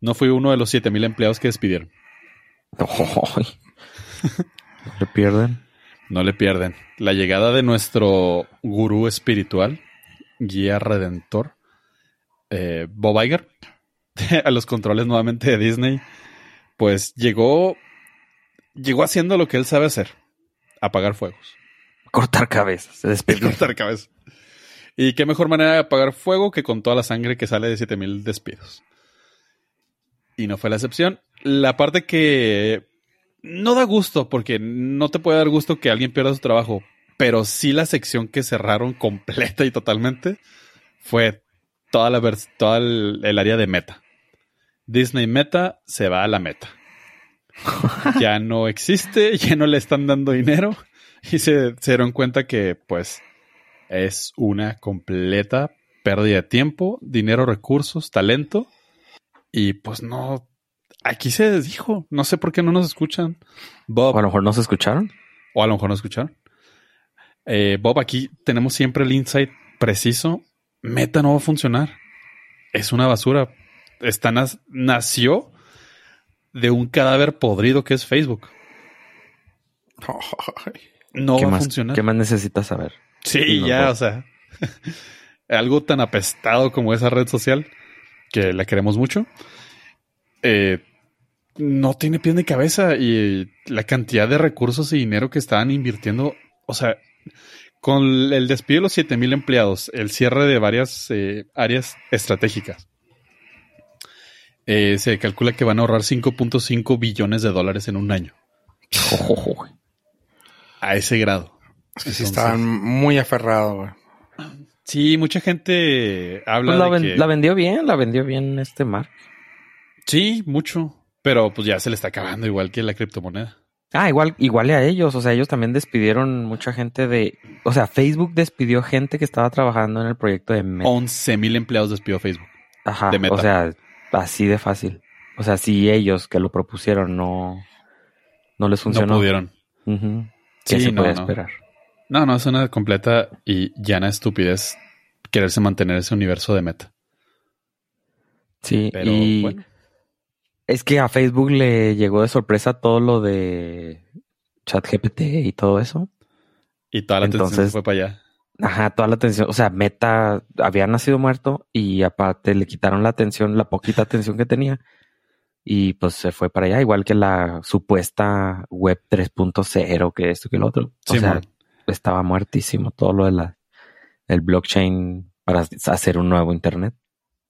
no fui uno de los 7000 empleados que despidieron. No le pierden. No le pierden. La llegada de nuestro gurú espiritual, guía redentor, eh, Bob Iger, a los controles nuevamente de Disney, pues llegó, llegó haciendo lo que él sabe hacer, apagar fuegos. Cortar cabezas. Despidió. cortar cabeza. Y qué mejor manera de apagar fuego que con toda la sangre que sale de 7000 despidos. Y no fue la excepción. La parte que no da gusto, porque no te puede dar gusto que alguien pierda su trabajo, pero sí la sección que cerraron completa y totalmente fue toda la toda el, el área de meta. Disney Meta se va a la meta. ya no existe, ya no le están dando dinero y se, se dieron cuenta que pues es una completa pérdida de tiempo, dinero, recursos, talento y pues no, aquí se dijo, no sé por qué no nos escuchan. Bob, O a lo mejor no se escucharon. o a lo mejor no escucharon. Eh, Bob, aquí tenemos siempre el insight preciso. Meta no va a funcionar. Es una basura. Nas- nació de un cadáver podrido que es Facebook. No ¿Qué va a funcionar. ¿Qué más necesitas saber? Sí, No, ya, no. o sea, algo tan apestado como esa red social, que la queremos mucho, eh, no tiene pies ni cabeza y la cantidad de recursos y dinero que estaban invirtiendo, o sea, con el despido de los 7000 empleados, el cierre de varias eh, áreas estratégicas, eh, se calcula que van a ahorrar 5.5 billones de dólares en un año. A ese grado. Sí, Entonces- estaban muy aferrados, güey. Sí, mucha gente habla Pues la, de ven- que... la vendió bien, la vendió bien este Mark. Sí, mucho. Pero pues ya se le está acabando igual que la criptomoneda. Ah, igual, igual a ellos. O sea, ellos también despidieron mucha gente de. O sea, Facebook despidió gente que estaba trabajando en el proyecto de Meta. 11 mil empleados despidió Facebook. Ajá. de Meta. O sea, así de fácil. O sea, si ellos que lo propusieron no, no les funcionó. No pudieron. Ujú. ¿Qué Sí, se no, puede no. esperar? No, no, es una completa y llana estupidez quererse mantener ese universo de meta. Sí, Pero y bueno. Es que a Facebook le llegó de sorpresa todo lo de ChatGPT y todo eso. Y toda la atención entonces- se fue para allá. Ajá, toda la atención, o sea, Meta había nacido muerto y aparte le quitaron la atención, la poquita atención que tenía Y pues se fue para allá, igual que la supuesta web 3.0, que esto que el otro. O Sí, sea, man. estaba muertísimo todo lo de la el blockchain para hacer un nuevo internet.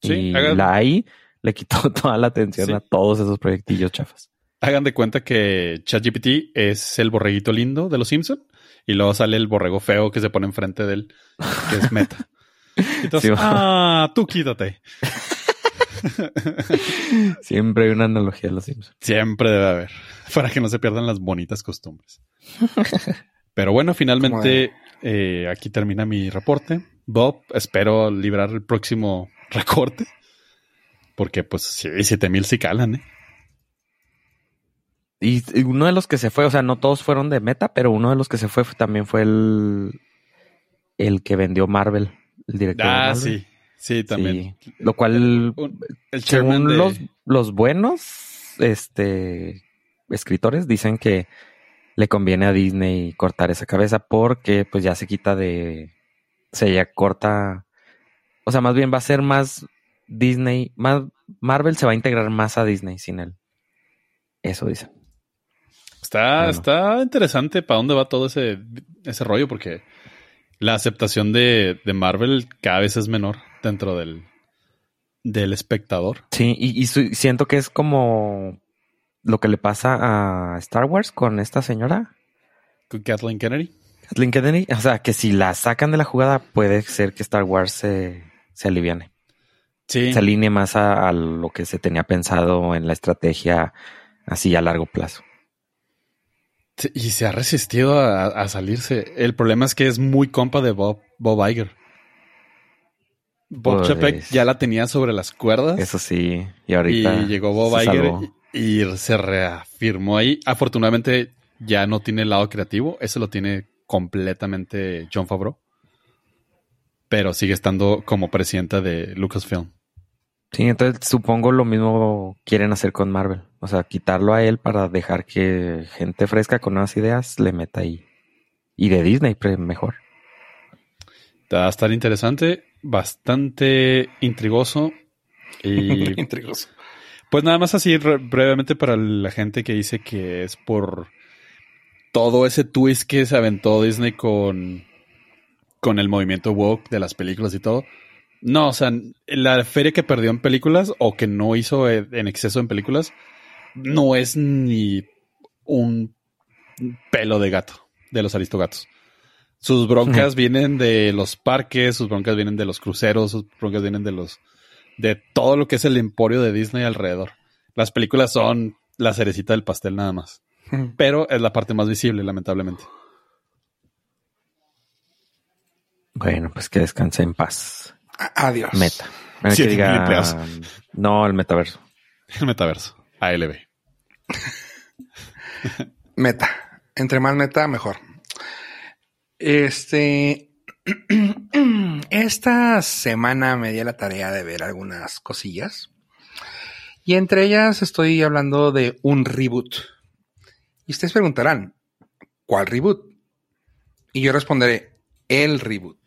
Sí, y hagan- la AI le quitó toda la atención Sí. a todos esos proyectillos chafas. Hagan de cuenta que ChatGPT es el borreguito lindo de los Simpson y luego sale el borrego feo que se pone enfrente de él, que es Meta. Entonces, Sí, ah, tú quítate. Siempre hay una analogía de los Simpsons. Siempre debe haber, para que no se pierdan las bonitas costumbres. Pero bueno, finalmente eh, aquí termina mi reporte. Bob, espero librar el próximo recorte. Porque pues sí, 7000 sí calan, ¿eh? Y, y uno de los que se fue, o sea, no todos fueron de Meta, pero uno de los que se fue fue- también fue el, el que vendió Marvel, el director. de Ah, Marvel. sí, sí, también. Sí. Lo cual, el según de- los, los buenos este, escritores, dicen que le conviene a Disney cortar esa cabeza porque pues ya se quita de... Se ya corta... O sea, más bien va a ser más Disney, más Marvel se va a integrar más a Disney sin él. Eso dicen. Está, Bueno. está interesante para dónde va todo ese, ese rollo, porque la aceptación de, de Marvel cada vez es menor dentro del, del espectador. Sí, y, y su- siento que es como lo que le pasa a Star Wars con esta señora, Con Kathleen Kennedy. Kathleen Kennedy. O sea, que si la sacan de la jugada, puede ser que Star Wars se, se aliviane. Sí. Se alinee más a, a lo que se tenía pensado en la estrategia así a largo plazo. Sí, Y se ha resistido a, a salirse. El problema es que es muy compa de Bob, Bob Iger. Bob Pues- Chapek ya la tenía sobre las cuerdas. Eso sí. Y ahorita. y llegó Bob Iger y, y se reafirmó ahí. Afortunadamente ya no tiene el lado creativo. Ese lo tiene completamente John Favreau. Pero sigue estando como presidenta de Lucasfilm. Sí, entonces supongo lo mismo quieren hacer con Marvel. O sea, quitarlo a él para dejar que gente fresca con nuevas ideas le meta ahí. Y de Disney, pues, mejor. Va a estar interesante, bastante intrigoso. Y Intrigoso. Pues nada más así re- brevemente para la gente que dice que es por todo ese twist que se aventó Disney con, con el movimiento woke de las películas y todo. No, o sea, la feria que perdió en películas o que no hizo eh, en exceso en películas no es ni un pelo de gato de los aristogatos. Sus broncas vienen de los parques, sus broncas vienen de los cruceros, sus broncas vienen de los de todo lo que es el emporio de Disney alrededor. Las películas son la cerecita del pastel nada más, pero es la parte más visible, lamentablemente. Bueno, pues que descanse en paz. A- Adiós. Meta. Bueno, que diga, no, el metaverso. El metaverso, ALB. Meta. Entre más meta, mejor. Este. Esta semana me di la tarea de ver algunas cosillas. Y entre ellas estoy hablando de un reboot. Y ustedes preguntarán, ¿cuál reboot? Y yo responderé, el reboot.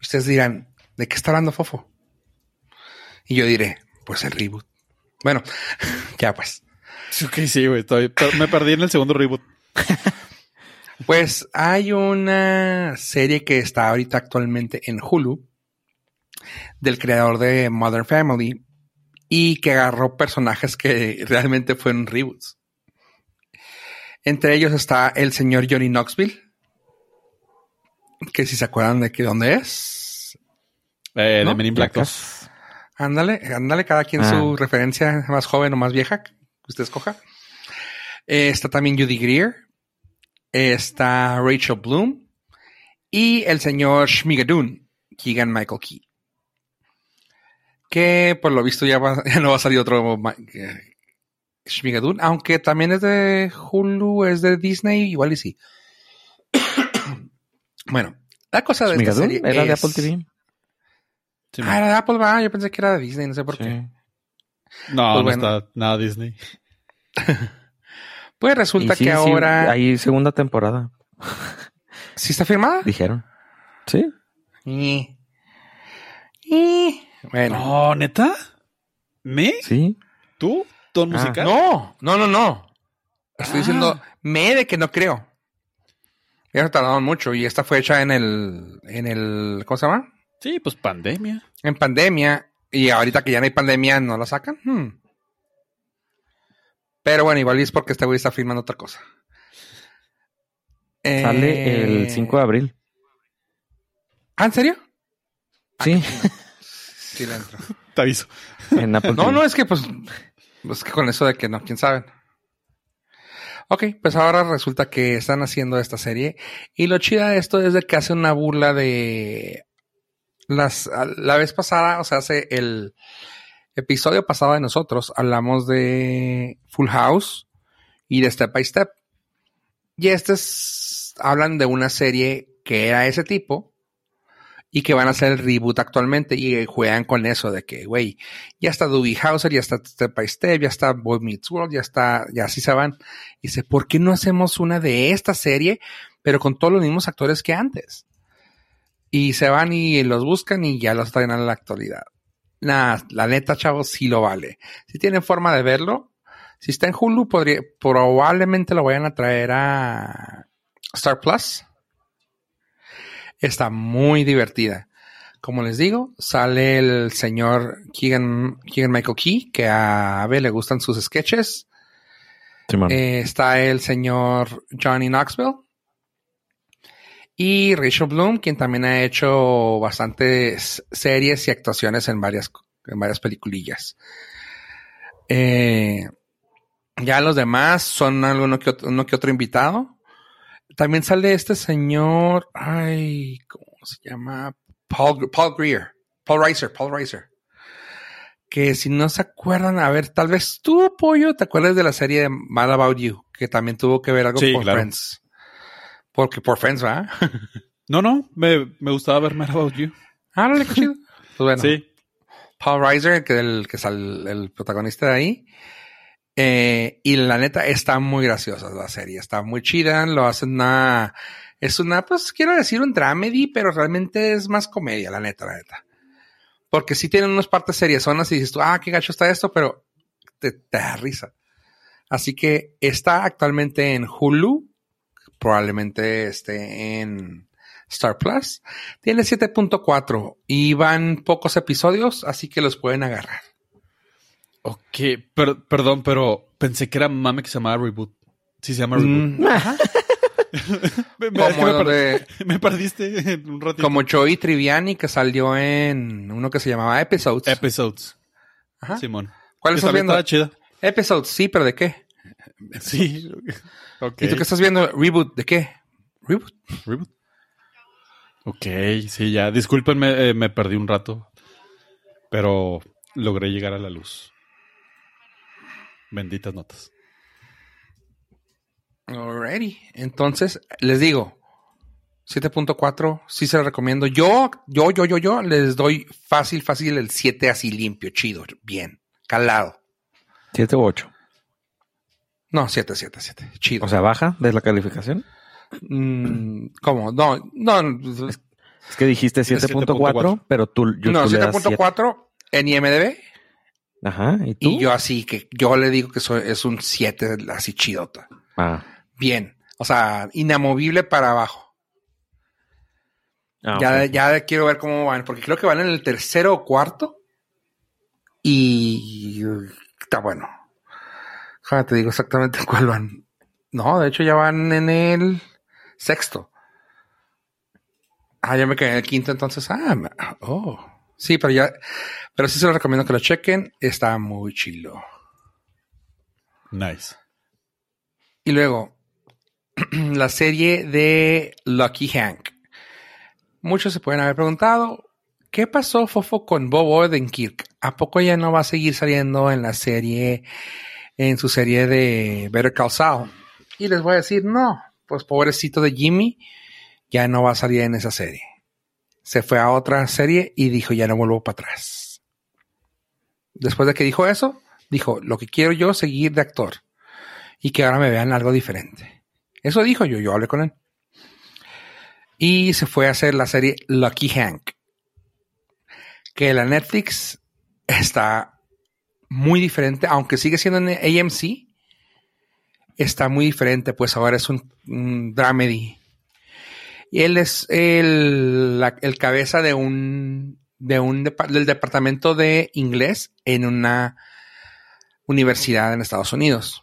Ustedes dirán, ¿de qué está hablando Fofo? Y yo diré, pues el reboot. Bueno, ya pues. Ok, sí, güey. estoy- me perdí en el segundo reboot. Pues hay una serie que está ahorita actualmente en Hulu del creador de Modern Family y que agarró personajes que realmente fueron reboots. Entre ellos está el señor Johnny Knoxville, que si se acuerdan de que dónde es, Eh, ¿No? De Men in Black 2. Placas. ándale, ándale cada quien Ah. su referencia más joven o más vieja que usted escoja. Eh, está también Judy Greer, está Rachel Bloom y el señor Shmigadoon, Keegan Michael Key. Que por lo visto ya, va- ya no va a salir otro eh, Shmigadoon, aunque también es de Hulu, es de Disney, igual y sí. Bueno, la cosa de esta serie era de Apple TV. Sí, Ah, era de Apple, va, yo pensé que era de Disney, no sé por Sí. qué. No, Pues no bueno. está nada Disney. Pues resulta sí, que sí, ahora hay segunda temporada, sí está firmada. dijeron. Sí. Y, y- bueno, No, neta. ¿Me? Sí. ¿Tú? ¿Ton Ah, musical? No, no, no, no. Estoy Ah. diciendo, me de que no creo. Ya se tardaron mucho y esta fue hecha en el, en el, ¿cómo se llama? Sí, pues pandemia. En pandemia. Y ahorita que ya no hay pandemia, ¿no la sacan? Hmm. Pero bueno, igual es porque este güey está filmando otra cosa. Sale Eh, el 5 de abril. ¿Ah, en serio? Sí, Sí, le entro. Te aviso. en Apple No, TV. no, es que pues, pues que con eso de que no, quién sabe. Ok, pues ahora resulta que están haciendo esta serie y lo chida de esto es de que hace una burla de las la vez pasada, o sea, hace el episodio pasado de nosotros hablamos de Full House y de Step by Step. Y este es, hablan de una serie que era ese tipo y que van a hacer el reboot actualmente y juegan con eso de que, güey, ya está Doogie Hauser, ya está Step by Step, ya está Boy Meets World, ya está, ya así se van. Y dice, ¿por qué no hacemos una de esta serie, pero con todos los mismos actores que antes? Y se van y los buscan y ya los traen a la actualidad. La neta, chavos, sí lo vale. Si tienen forma de verlo, si está en Hulu, podría, probablemente lo vayan a traer a Star Plus. Está muy divertida. Como les digo, sale el señor Keegan, Keegan Michael Key, que a Abe le gustan sus sketches. Eh, está el señor Johnny Knoxville. Y Rachel Bloom, quien también ha hecho bastantes series y actuaciones en varias, en varias peliculillas. Eh, ya los demás son alguno que otro, uno que otro invitado. También sale este señor, ay, ¿cómo se llama? Paul, Paul Greer, Paul Reiser, Paul Reiser. Que si no se acuerdan, a ver, tal vez tú, Pollo, te acuerdas de la serie de Mad About You, que también tuvo que ver algo Sí, por claro. Friends. Porque por Friends, ¿va? No, no, me, me gustaba ver Mad About You. ah, no, qué chido. Pues bueno, Sí. Paul Reiser, que, el, que es el, el protagonista de ahí. Eh, y la neta está muy graciosa la serie, está muy chida, lo hacen una, es una, pues quiero decir un dramedy, pero realmente es más comedia, la neta, la neta. Porque sí tienen unas partes seriezonas y dices tú, ah, qué gacho está esto, pero te, te da risa. Así que está actualmente en Hulu, probablemente esté en Star Plus. Tiene 7.4 y van pocos episodios, así que los pueden agarrar. Ok, per- perdón, pero pensé que era mame que se llamaba Reboot. Sí, se llama Reboot. Mm, ajá. Me, como, perdiste un ratito. como Joey Triviani que salió en uno que se llamaba Episodes. Episodes. Ajá. Simón. ¿Cuál estás viendo? chida. Episodes, sí, pero ¿de qué? Sí. Ok. ¿Y tú qué estás viendo? Reboot, ¿de qué? Reboot. Reboot. Ok, sí, ya. Discúlpenme, eh, me perdí un rato. Pero logré llegar a la luz. Benditas notas. Alrighty. Entonces, les digo, 7.4, sí se lo recomiendo. Yo, yo, yo, yo, yo les doy fácil, fácil el 7 así limpio, chido, bien, calado. 7 u 8. No, 7, 7, 7, chido. O sea, baja de la calificación. Mm, ¿cómo? No, no, Es que dijiste Dice 7.4, 7.4, pero tú, yo, no, tú le das 7. 7.4 en IMDB. Ajá, ¿y tú? Y yo así que yo le digo que soy, es un 7 así chidota. Ah, Bien. O sea, inamovible para abajo. ah, ya, ya quiero ver cómo van, porque creo que van en el tercero o cuarto. Y está bueno. Déjame te digo exactamente cuál van. No, de hecho ya van en el sexto. Ah, ya me quedé en el quinto, entonces. Ah, me- oh. Sí, pero ya. Pero sí se lo recomiendo que lo chequen. Está muy chilo. Nice. Y luego, la serie de Lucky Hank. Muchos se pueden haber preguntado, ¿qué pasó, Fofo, con Bob Odenkirk? ¿A poco ya no va a seguir saliendo en la serie, en su serie de Better Call Saul? Y les voy a decir, no, pues pobrecito de Jimmy, ya no va a salir en esa serie. Se fue a otra serie y dijo, ya no vuelvo para atrás. Después de que dijo eso, dijo, lo que quiero yo es seguir de actor y que ahora me vean algo diferente. Eso dijo yo, yo hablé con él. Y se fue a hacer la serie Lucky Hank, que la Netflix está muy diferente, aunque sigue siendo en AMC, está muy diferente, pues ahora es un, un dramedy. Y él es el, el cabeza de un, de un del departamento de inglés en una universidad en Estados Unidos.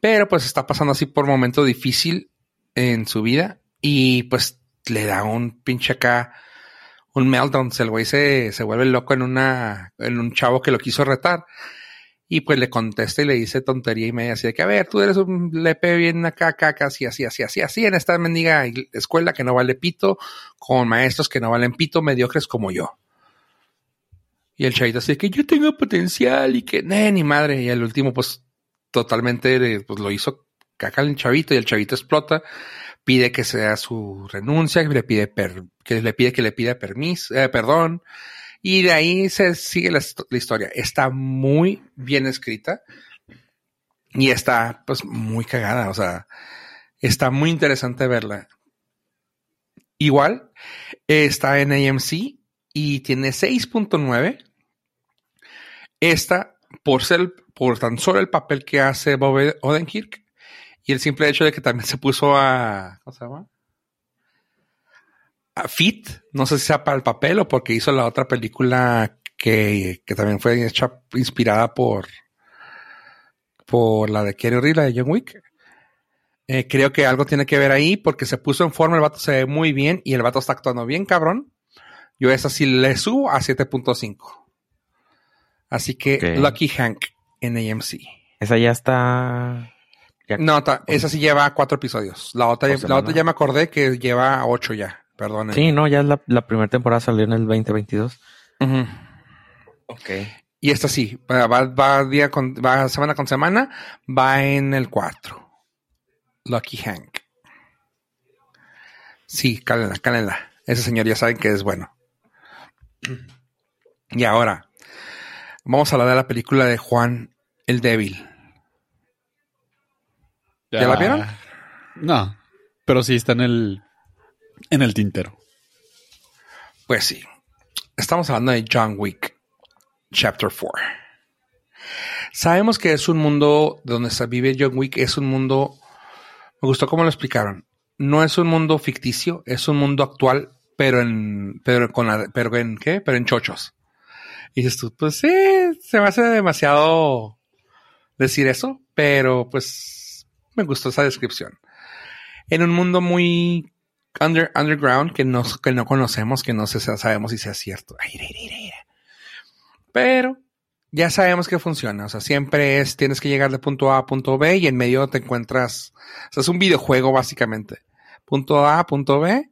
Pero pues está pasando así por momento difícil en su vida y pues le da un pinche acá, un meltdown. El güey se, se vuelve loco en una, en un chavo que lo quiso retar. Y pues le contesta y le dice tontería y media así de que, a ver, tú eres un lepe bien acá, acá, así, así, así, así, así, en esta mendiga ig- escuela que no vale pito, con maestros que no valen pito, mediocres como yo. Y el chavito así de que yo tengo potencial y que, "Nee, ni madre. Y el último, pues, totalmente, eh, pues lo hizo caca el chavito y el chavito explota, pide que sea su renuncia, le pide, per- que le pide que le pida permiso, eh, perdón. Y de ahí se sigue la, hist- la historia. Está muy bien escrita y está pues muy cagada. O sea, está muy interesante verla. Igual está en AMC y tiene 6.9. Esta, por ser, por tan solo el papel que hace Bob Odenkirk y el simple hecho de que también se puso a, ¿cómo se llama? Fit, no sé si sea para el papel o porque hizo la otra película que, que también fue hecha, inspirada por, por la de Keanu Reeves, la de John Wick. Eh, creo que algo tiene que ver ahí porque se puso en forma, el vato se ve muy bien y el vato está actuando bien cabrón. Yo esa sí le subo a 7.5. Así que. Lucky Hank en AMC. Esa ya está. ya- No, ta- esa sí lleva cuatro episodios. La otra, la otra ya me acordé que lleva ocho ya. Perdón. Sí, no, ya es la, la primera temporada salió en el 2022. Ujú. Ok. Y esta sí, va, día con, va semana con semana, va en el 4. Lucky Hank. Sí, cálenla, cálenla. Ese señor ya saben que es bueno. Y ahora, vamos a hablar de la película de Juan el Débil. ¿Ya la vieron? No, pero sí está en el en el tintero. Pues sí. Estamos hablando de John Wick, Chapter 4. Sabemos que es un mundo donde vive John Wick, es un mundo. Me gustó cómo lo explicaron. No es un mundo ficticio, es un mundo actual, pero en. Pero con la- pero en qué? Pero en chochos. Y dices tú, pues sí, se me hace demasiado decir eso, pero pues me gustó esa descripción. En un mundo muy under- underground que no, que no conocemos, que no si sabemos si sea cierto. Pero ya sabemos que funciona. O sea, siempre es, tienes que llegar de punto A a punto B y en medio te encuentras, o sea, es un videojuego básicamente. Punto A, punto B,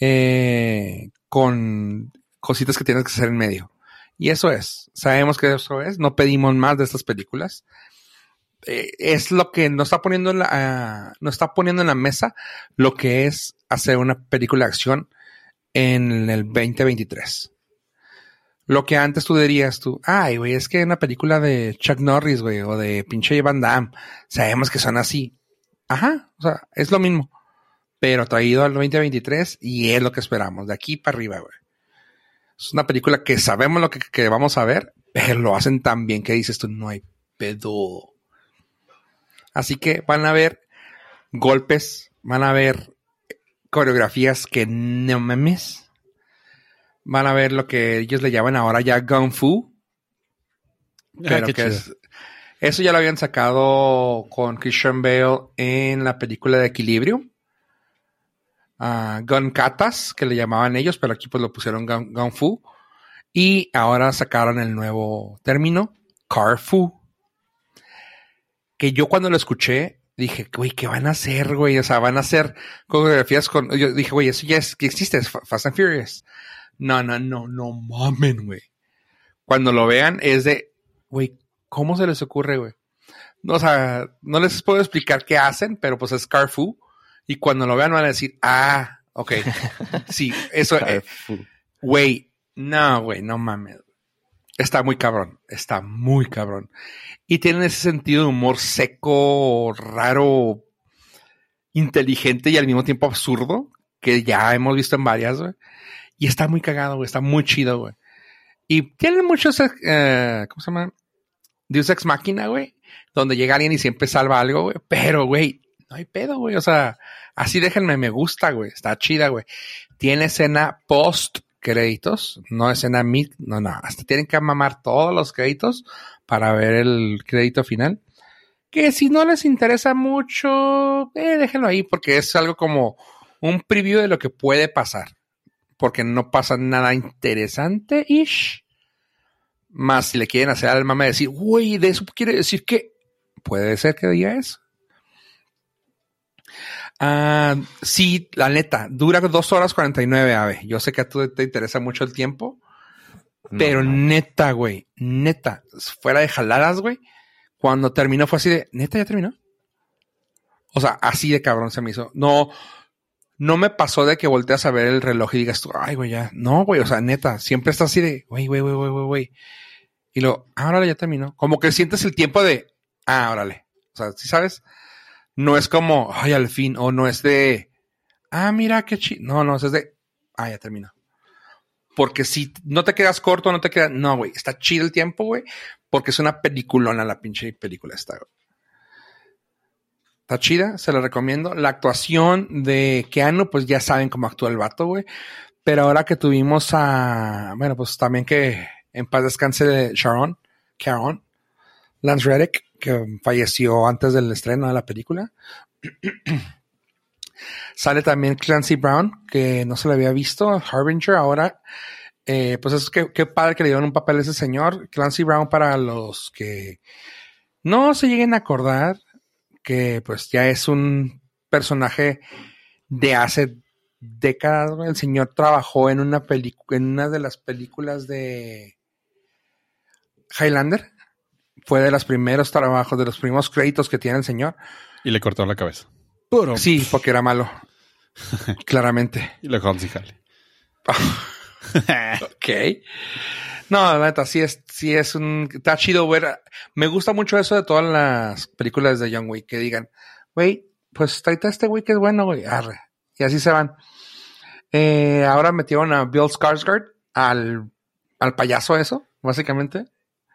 eh, con cositas que tienes que hacer en medio. Y eso es, sabemos que eso es, no pedimos más de estas películas. Eh, es lo que nos está poniendo en la, ah, nos está poniendo en la mesa lo que es hacer una película de acción en el 2023. Lo que antes tú dirías tú, ay, güey, es que una película de Chuck Norris, güey, o de pinche Van Damme, sabemos que son así. Ajá, o sea, es lo mismo. Pero traído al 2023 y es lo que esperamos, de aquí para arriba, güey. Es una película que sabemos lo que, que vamos a ver, pero lo hacen tan bien que dices tú, no hay pedo. Así que van a ver golpes, van a ver coreografías que no memes. Van a ver lo que ellos le llaman ahora ya Kung Fu. Pero Ah, qué que es, eso ya lo habían sacado con Christian Bale en la película de Equilibrio. Ah, Gun Katas, que le llamaban ellos, pero aquí pues lo pusieron Gun, Gun Fu. Y ahora sacaron el nuevo término, Car Fu. Que yo cuando lo escuché, dije, güey, ¿qué van a hacer, güey? O sea, van a hacer coreografías con. Yo dije, güey, eso ya es que existe, es Fa- Fast and Furious. No, no, no, no mamen, güey. Cuando lo vean es de, güey, ¿cómo se les ocurre, güey? No, o sea, no les puedo explicar qué hacen, pero pues es Carfu. Y cuando lo vean van a decir, ah, ok. Sí, eso, eh, Carfu. güey, no, güey, no mames. Está muy cabrón, está muy cabrón. Y tienen ese sentido de humor seco, raro, inteligente y al mismo tiempo absurdo, que ya hemos visto en varias, güey. Y está muy cagado, güey, está muy chido, güey. Y tienen muchos, eh, ¿cómo se llama? Deus Ex Máquina, güey, donde llega alguien y siempre salva algo, güey. Pero, güey, no hay pedo, güey. O sea, así déjenme, me gusta, güey. Está chida, güey. Tiene escena post créditos, no escena mid, no, no. Hasta tienen que mamar todos los créditos para ver el crédito final. Que si no les interesa mucho, eh, déjenlo ahí, porque es algo como un preview de lo que puede pasar. Porque no pasa nada interesante-ish. Más si le quieren hacer al mame decir, güey, de eso quiere decir que puede ser que diga eso. Ah, sí, la neta, dura dos horas 49, ave. Yo sé que a tú te interesa mucho el tiempo, pero neta, güey, neta, fuera de jaladas, güey, cuando terminó fue así de, neta, ya terminó. O sea, así de cabrón se me hizo. No, no me pasó de que volteas a ver el reloj y digas tú, ay, güey, ya. No, güey, o sea, neta, siempre está así de, güey, güey, güey, güey, güey, güey. Y luego, ahora ya terminó. Como que sientes el tiempo de, ah, órale. O sea, ¿sí sabes? No es como, ay, al fin, o no es de, ah, mira qué chido. No, no, es de, ah, ya terminó. Porque si no te quedas corto, no te quedas, no, güey, está chido el tiempo, güey, porque es una peliculona la pinche película esta, güey. Está chida, se la recomiendo. La actuación de Keanu, pues ya saben cómo actúa el vato, güey. Pero ahora que tuvimos a, bueno, pues también que en paz descanse de Sharon, Caron, Lance Reddick, que falleció antes del estreno de la película. Sale también Clancy Brown, que no se le había visto, Harbinger, ahora, eh, pues es que qué padre que le dieron un papel a ese señor. Clancy Brown, para los que no se lleguen a acordar, que pues ya es un personaje de hace décadas. El señor trabajó en una película, en una de las películas de Highlander. Fue de los primeros trabajos, de los primeros créditos que tiene el señor. Y le cortó la cabeza. Puro. Sí, porque era malo. Claramente. Y lo dejó ok. No, la neta, sí es, sí es un, está chido ver. Me gusta mucho eso de todas las películas de John Wick, que digan, güey, pues está este güey que es bueno, güey, arre. Y así se van. Eh, ahora metieron a Bill Skarsgård al, al payaso eso, básicamente.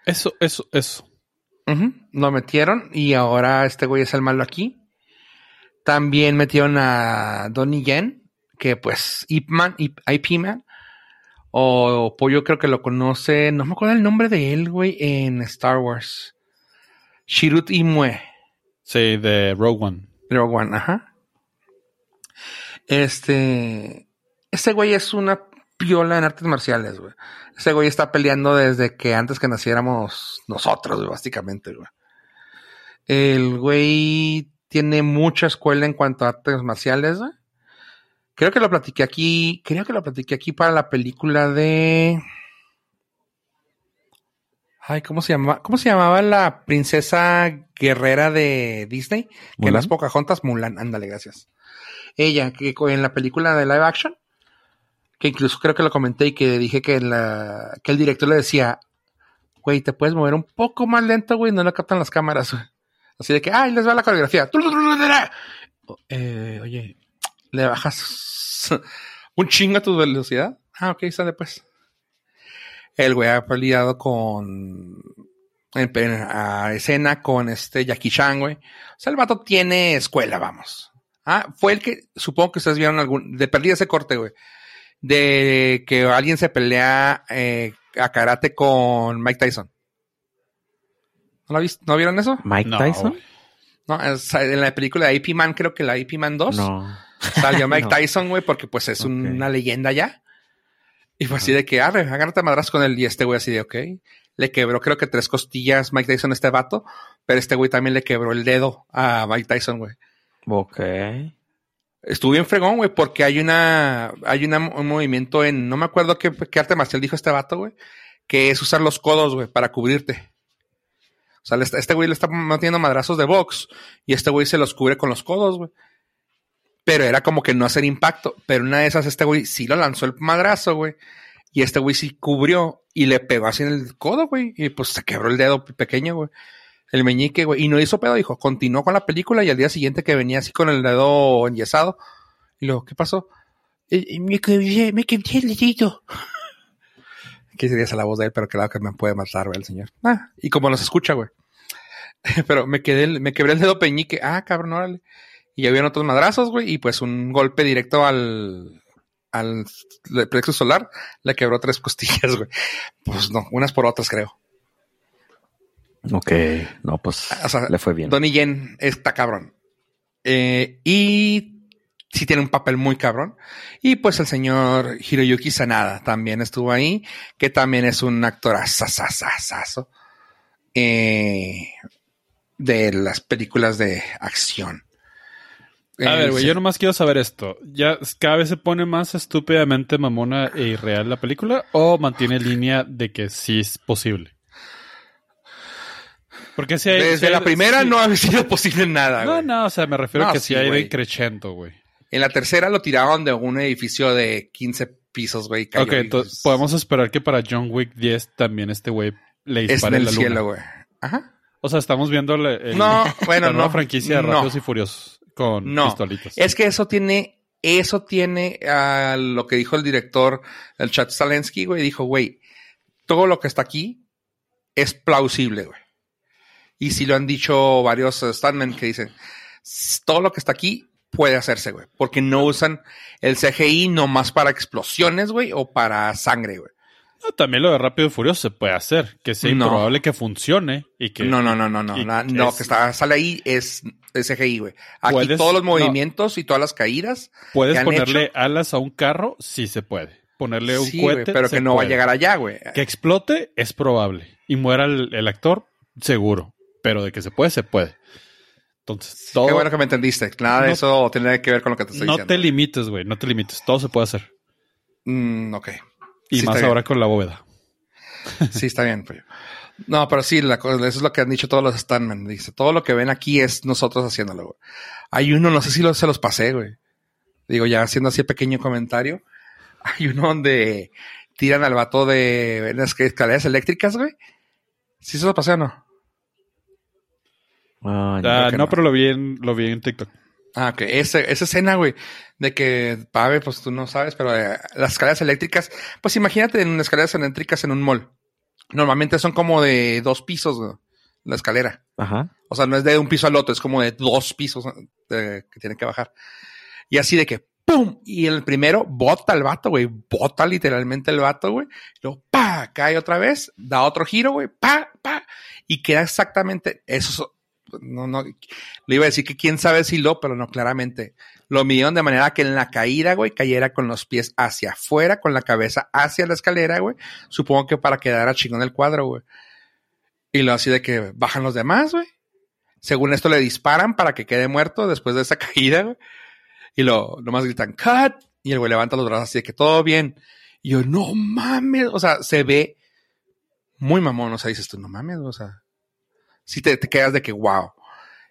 Eso, eso, eso. Lo metieron y ahora este güey es el malo aquí. También metieron a Donnie Yen, que pues Ip Man, Ip, IP Man, o Pollo creo que lo conoce, no me acuerdo el nombre de él, güey, en Star Wars. Shirut Imue. Sí, de Rogue One. Rogue One, ajá. Este, este güey es una piola en artes marciales, güey. Ese güey está peleando desde que antes que naciéramos nosotros, güey, básicamente, güey. El güey tiene mucha escuela en cuanto a artes marciales, güey. Creo que lo platiqué aquí, creo que lo platiqué aquí para la película de... Ay, ¿cómo se llamaba? ¿Cómo se llamaba la princesa guerrera de Disney? Que en las Pocahontas, Mulan, ándale, gracias. Ella, que en la película de live action, que incluso creo que lo comenté y que dije que, el director le decía, güey, te puedes mover un poco más lento, güey, no lo captan las cámaras. Así de que, ay, les va la coreografía. Eh, oye, le bajas un chingo a tu velocidad. Ah, ok, sale pues. El güey ha peleado con. En, a escena con este Jackie Chan, güey. O sea, el vato tiene escuela, vamos. Ah, fue el que, supongo que ustedes vieron algún, de perdida ese corte, güey de que alguien se pelea eh, a karate con Mike Tyson. ¿No, lo ¿No vieron eso? ¿Mike Tyson? No, en la película de AP Man, creo que la AP Man 2. No. Salió Mike Tyson, güey, porque pues es una leyenda ya. Y fue así de que, arre, agárrate madras con él. Y este güey así de, ok. Le quebró creo que tres costillas Mike Tyson a este vato. Pero este güey también le quebró el dedo a Mike Tyson, güey. Ok. Estuvo bien fregón, güey, porque hay una, hay un movimiento en, no me acuerdo qué, qué arte marcial dijo este vato, güey, que es usar los codos, güey, para cubrirte. O sea, este güey le está manteniendo madrazos de box y este güey se los cubre con los codos, güey. Pero era como que no hacer impacto. Pero una de esas, este güey sí lo lanzó el madrazo, güey. Y este güey sí cubrió y le pegó así en el codo, güey. Y pues se quebró el dedo pequeño, güey el meñique, güey. Y no hizo pedo, dijo, continuó con la película y al día siguiente que venía así con el dedo enyesado. Y luego, ¿qué pasó? me quedé, me quedé el dedito. Que sería esa la voz de él, pero claro que me puede matar, güey, el señor. Ah, y como nos escucha, güey. pero me quedé, me quebré el dedo peñique. Ah, cabrón, órale. Y habían otros madrazos, güey, y pues un golpe directo al, al plexo solar le quebró tres costillas, güey. Pues no, unas por otras, creo. Ok, no, pues O sea, le fue bien. Donnie Yen está cabrón. Eh, y sí tiene un papel muy cabrón. Y pues el señor Hiroyuki Sanada también estuvo ahí, que también es un actor asasasasazo, eh, de las películas de acción. A Eh, ver, güey, sí. yo nomás quiero saber esto. ¿Ya cada vez se pone más estúpidamente mamona e irreal la película o mantiene línea de que sí es posible? Porque si hay... Desde si hay- la primera sí- no ha sido posible nada. No, güey. no, o sea, me refiero No, a que sí, sí ha ido güey. increchendo, güey. En la tercera lo tiraron de un edificio de 15 pisos, güey. cayó Ok, entonces podemos esperar que para John Wick 10 también este güey le Es dispare en en el la luna. cielo, güey. Ajá. O sea, estamos viendo el- No, bueno, la nueva no. franquicia de No. Rápidos y Furiosos con No. pistolitas. Es que eso tiene, eso tiene a lo que dijo el director, el Chad Salensky, güey. Dijo, güey, todo lo que está aquí es plausible, güey. Y si lo han dicho varios stuntmen que dicen, "S- todo lo que está aquí puede hacerse, güey. Porque no usan el CGI nomás para explosiones, güey, o para sangre, güey. No, también lo de Rápido y Furioso se puede hacer, que sea No. improbable que funcione y que No, no, no, no, no. no, que está, sale ahí es, es CGI, güey. Aquí Puedes- todos los movimientos y todas las caídas. puedes ponerle hecho. alas a un carro, sí se puede. Ponerle un sí, cohete, pero se que no va a llegar allá, güey. Que explote es probable y muera el, el actor, seguro. Pero de que se puede, se puede. Entonces, todo, Qué bueno que me entendiste. Nada de No- eso tiene que ver con lo que te estoy no diciendo. te limites, güey, no te limites. Todo se puede hacer. Mm, ok. Y Sí, más ahora bien. con la bóveda. Sí, está bien. pollo. No, pero sí, la cosa, eso es lo que han dicho todos los Stuntmen. Dice, todo lo que ven aquí es nosotros haciéndolo, güey. Hay uno, no sé si lo- se los pasé, güey. Digo, ya haciendo así pequeño comentario. Hay uno donde tiran al vato de las escaleras eléctricas, güey. ¿Sí se los pasé o no? Ah. Ah, que no, no. pero lo vi en, lo vi en TikTok. Ah, ok. Ese, esa escena, güey, de que, Pave, pues tú no sabes, pero eh, las escaleras eléctricas, pues imagínate en escaleras eléctricas en un mall. Normalmente son como de dos pisos, güey, la escalera. Ajá. O sea, no es de un piso al otro, es como de dos pisos eh, que tienen que bajar. Y así de que, ¡pum! Y el primero bota el vato, güey. Bota literalmente el vato, güey. Luego, ¡pa! Cae otra vez, da otro giro, güey. ¡pa! ¡pa! Y queda exactamente eso. No, no. Le iba a decir que quién sabe si lo, pero no, claramente. Lo midieron de manera que en la caída, güey, cayera con los pies hacia afuera, con la cabeza hacia la escalera, güey. Supongo que para quedar chingón el cuadro, güey. Y lo así de que bajan los demás, güey. Según esto le disparan para que quede muerto después de esa caída, güey. Y lo nomás gritan, cut. Y el güey levanta los brazos así de que todo bien. Y yo, no mames. O sea, se ve muy mamón. O sea, dices tú, no mames, o sea. Sí te, te quedas de que, wow.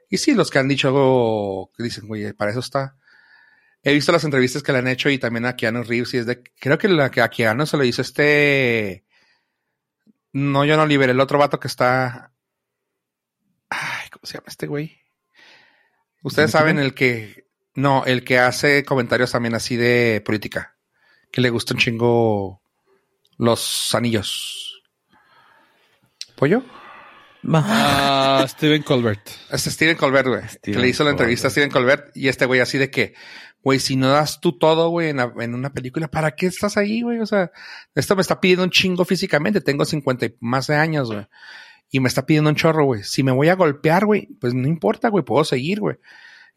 Y sí, los que han dicho algo, que dicen, güey, para eso está. He visto las entrevistas que le han hecho y también a Keanu Reeves y es de, creo que la que a Keanu se lo hizo este, no, yo no liberé el otro vato que está, ay, ¿cómo se llama este güey? Ustedes ¿Cómo, saben el que, no, el que hace comentarios también así de política, que le gusta un chingo los anillos. ¿Pollo? Ah, Steven Colbert. Este Steven Colbert, güey. Que le hizo la entrevista a. Steven Colbert y este güey así de que, güey, si no das tú todo, güey, en, una película, ¿para qué estás ahí, güey? O sea, esto me está pidiendo un chingo físicamente. Tengo 50 y más de años, güey. Y me está pidiendo un chorro, güey. Si me voy a golpear, güey, pues no importa, güey, puedo seguir, güey.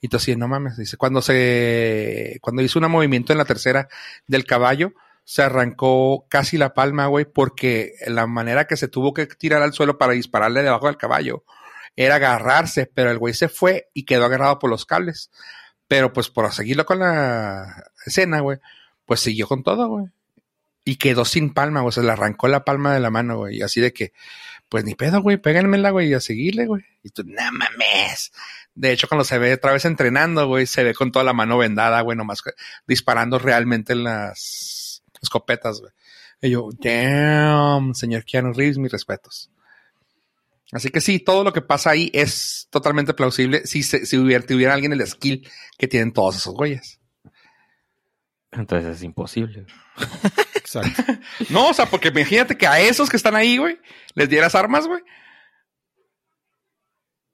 Y entonces, no mames, dice, cuando se, cuando hizo un movimiento en la tercera del caballo, se arrancó casi la palma, güey, porque la manera que se tuvo que tirar al suelo para dispararle debajo del caballo era agarrarse, pero el güey se fue y quedó agarrado por los cables. Pero pues por seguirlo con la escena, güey, pues siguió con todo, güey. Y quedó sin palma, güey, se le arrancó la palma de la mano, güey, y así de que, pues ni pedo, güey, péganmela, güey, y a seguirle, güey. Y tú, no mames. De hecho, cuando se ve otra vez entrenando, güey, se ve con toda la mano vendada, güey, nomás disparando realmente en las escopetas, güey. Y yo, damn, señor Keanu Reeves, mis respetos. Así que sí, todo lo que pasa ahí es totalmente plausible si, se- si hubiera, tuviera alguien el skill que tienen todos esos güeyes. Entonces es imposible. Exacto. No, o sea, porque imagínate que a esos que están ahí, güey, les dieras armas, güey.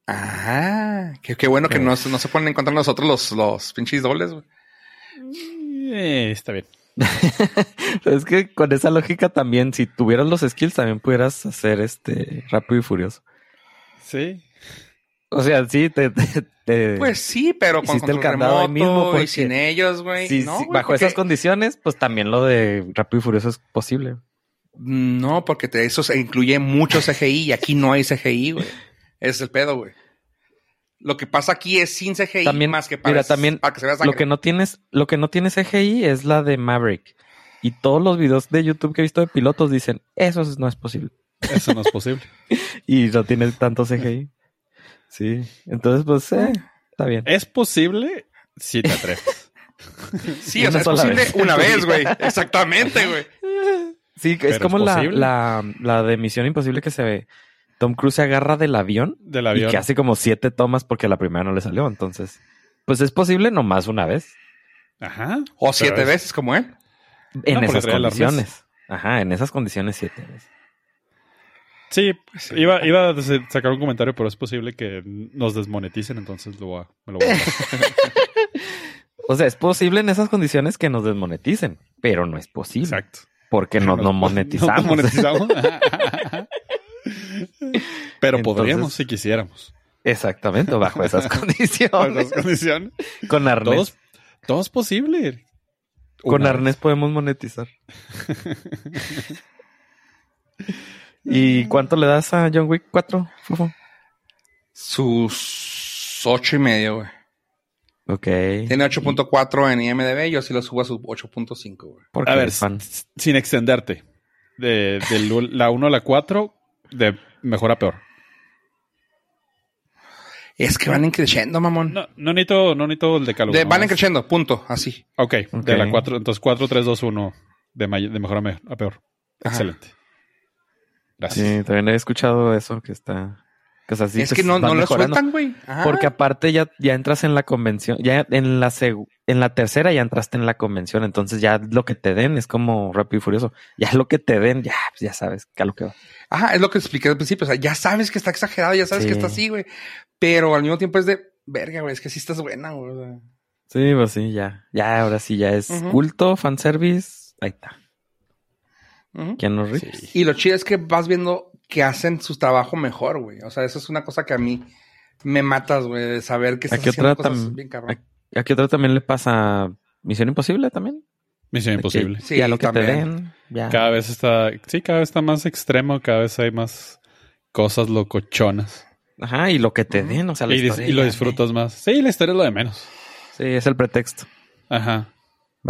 Ah, qué, qué bueno que no, se- no se ponen en contra de nosotros los, los pinches dobles, güey. Eh, está bien. es que con esa lógica también, si tuvieras los skills, también pudieras hacer este rápido y furioso. Sí. O sea, sí, te, te- te- Pues sí, pero con el candado mismo y sin ellos, güey. sí, no, sí, bajo porque- esas condiciones, pues también lo de rápido y furioso es posible. No, porque te- eso se incluye mucho CGI y aquí no hay CGI, güey. Ese es el pedo, güey. Lo que pasa aquí es sin CGI También, más que para, mira, también para que se vea Lo que no tienes, lo que no tiene CGI es la de Maverick. Y todos los videos de YouTube que he visto de pilotos dicen, eso no es posible. Eso no es posible. Y no tiene tanto CGI. Sí. Entonces, pues, eh, está bien. es posible si te atreves. Sí, o sea, es posible vez. una vez, güey. Exactamente, güey. Sí, Pero es como es la, la, la de Misión Imposible que se ve. Tom Cruise se agarra del avión, Del y avión. que hace como siete tomas porque la primera no le salió. Entonces, pues es posible nomás una vez. Ajá. O siete es- veces como él. En esas condiciones. Ajá, en esas condiciones siete veces. Sí, iba, iba a sacar un comentario, pero es posible que nos desmoneticen, entonces lo voy a, me lo voy a. O sea, es posible en esas condiciones que nos desmoneticen, pero no es posible. Exacto. Porque no, no Nos- monetizamos. no monetizamos. pero Entonces- podríamos si quisiéramos. Exactamente, bajo esas Con condiciones. esas condiciones. Con arnés. Todo, todo es posible. Con Una arnés podemos monetizar. ¿Y cuánto le das a John Wick 4, Fufo? Sus ocho y medio, güey. Ok. Tiene 8.4 en IMDB. Yo sí lo subo a su 8.5, güey. A ver, fan. sin extenderte. De, de la 1 a la 4, de mejor a peor. Es que van creciendo, mamón. No, no necesito, no necesito el decálogo. De, van creciendo, punto. Así. Ok, Ok. de la 4, entonces 4, 3, 2, 1. De, may- de mejor a, me- a peor. Ajá. Excelente. Gracias. Sí, también he escuchado eso, que está... Que, o sea, sí, es pues, que no, no lo sueltan, güey. Porque aparte ya, ya entras en la convención, ya en la seg- en la tercera ya entraste en la convención, entonces ya lo que te den es como rápido y furioso. Ya lo que te den, ya, pues ya sabes que a lo que va. Ajá, es lo que expliqué al principio. O sea, ya sabes que está exagerado, ya sabes Sí. que está así, güey. Pero al mismo tiempo es de verga, güey. Es que sí estás buena, güey. Sí, pues sí, ya. Ya, ahora sí, ya es Ujú. culto, fanservice. Ahí está. Ujú. Keanu Reeves. Y lo chido es que vas viendo que hacen su trabajo mejor, güey. O sea, eso es una cosa que a mí me matas, güey, de saber que estás haciendo otra cosas tam- bien cabrón. ¿A aquí otro también le pasa Misión Imposible también? Misión que imposible. Sí, ya lo que te también. den, ya. Cada vez está, sí, cada vez está más extremo, cada vez hay más cosas locochonas. Ajá, y lo que te den, o sea, la Y, historia y lo disfrutas más. Sí, la historia es lo de menos. Sí, es el pretexto. Ajá.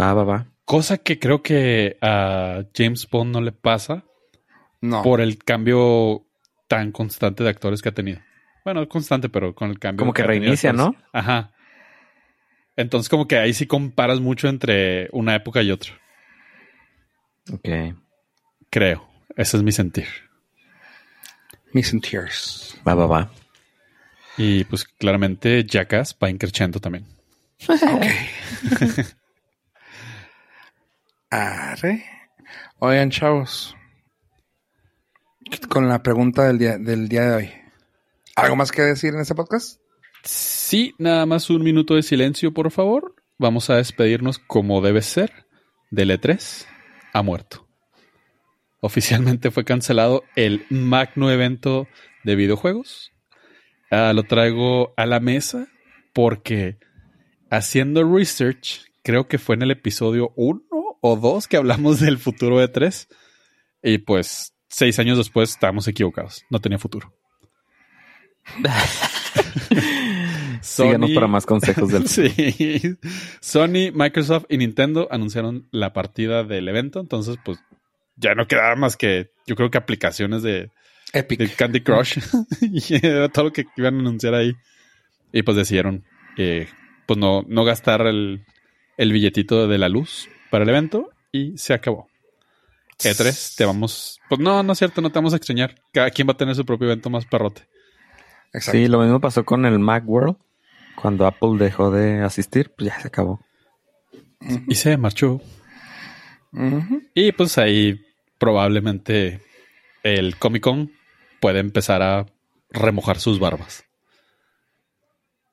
Va, va, va. Cosa que creo que a James Bond no le pasa No. por el cambio tan constante de actores que ha tenido. Bueno, constante, pero con el cambio. Como que reinicia. ¿no? Ajá. Entonces, como que ahí sí comparas mucho entre una época y otra. Ok. Creo. Ese es mi sentir. Missing Tears. Va, va, va. Y pues claramente Jackass va increciendo también. Ok. Arre. Oigan, chavos. Con la pregunta del día, del día de hoy. ¿Algo más que decir en este podcast? Sí, nada más un minuto de silencio, por favor. Vamos a despedirnos como debe ser del E3 ha muerto. Oficialmente fue cancelado el magno evento de videojuegos. Ah, lo traigo a la mesa porque haciendo research, creo que fue en el episodio 1 o 2 que hablamos del futuro de 3 y pues seis años después estábamos equivocados, no tenía futuro. Síganos Sony- para más consejos del Sí. Sony, Microsoft y Nintendo anunciaron la partida del evento, entonces pues ya no quedaba más que yo creo que aplicaciones de, Epic. de Candy Crush y era todo lo que iban a anunciar ahí. Y pues decidieron eh, pues no, no gastar el, el billetito de la luz para el evento y se acabó. E3, te vamos... Pues no, no es cierto, no te vamos a extrañar. Cada quien va a tener su propio evento más perrote. Exacto. Sí, lo mismo pasó con el Macworld. Cuando Apple dejó de asistir, pues ya se acabó. Y se marchó. Y pues ahí probablemente el Comic Con puede empezar a remojar sus barbas.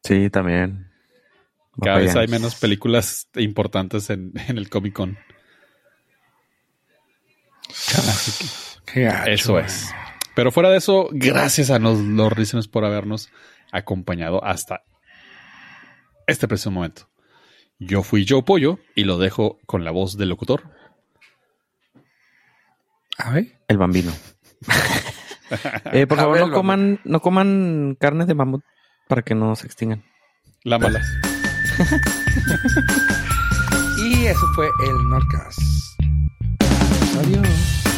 Sí, también. Cada vez hay menos películas importantes en, en el Comic Con. Qué gacho, Eso es. Pero fuera de eso, gracias a los, los listeners por habernos acompañado hasta este preciso momento. Yo fui Joe Pollo y lo dejo con la voz del locutor. A ver. El bambino. Eh, por favor, ver, no coman, no coman carne de mamut para que no se extingan. La mala. Y eso fue el Nordcast. Adiós.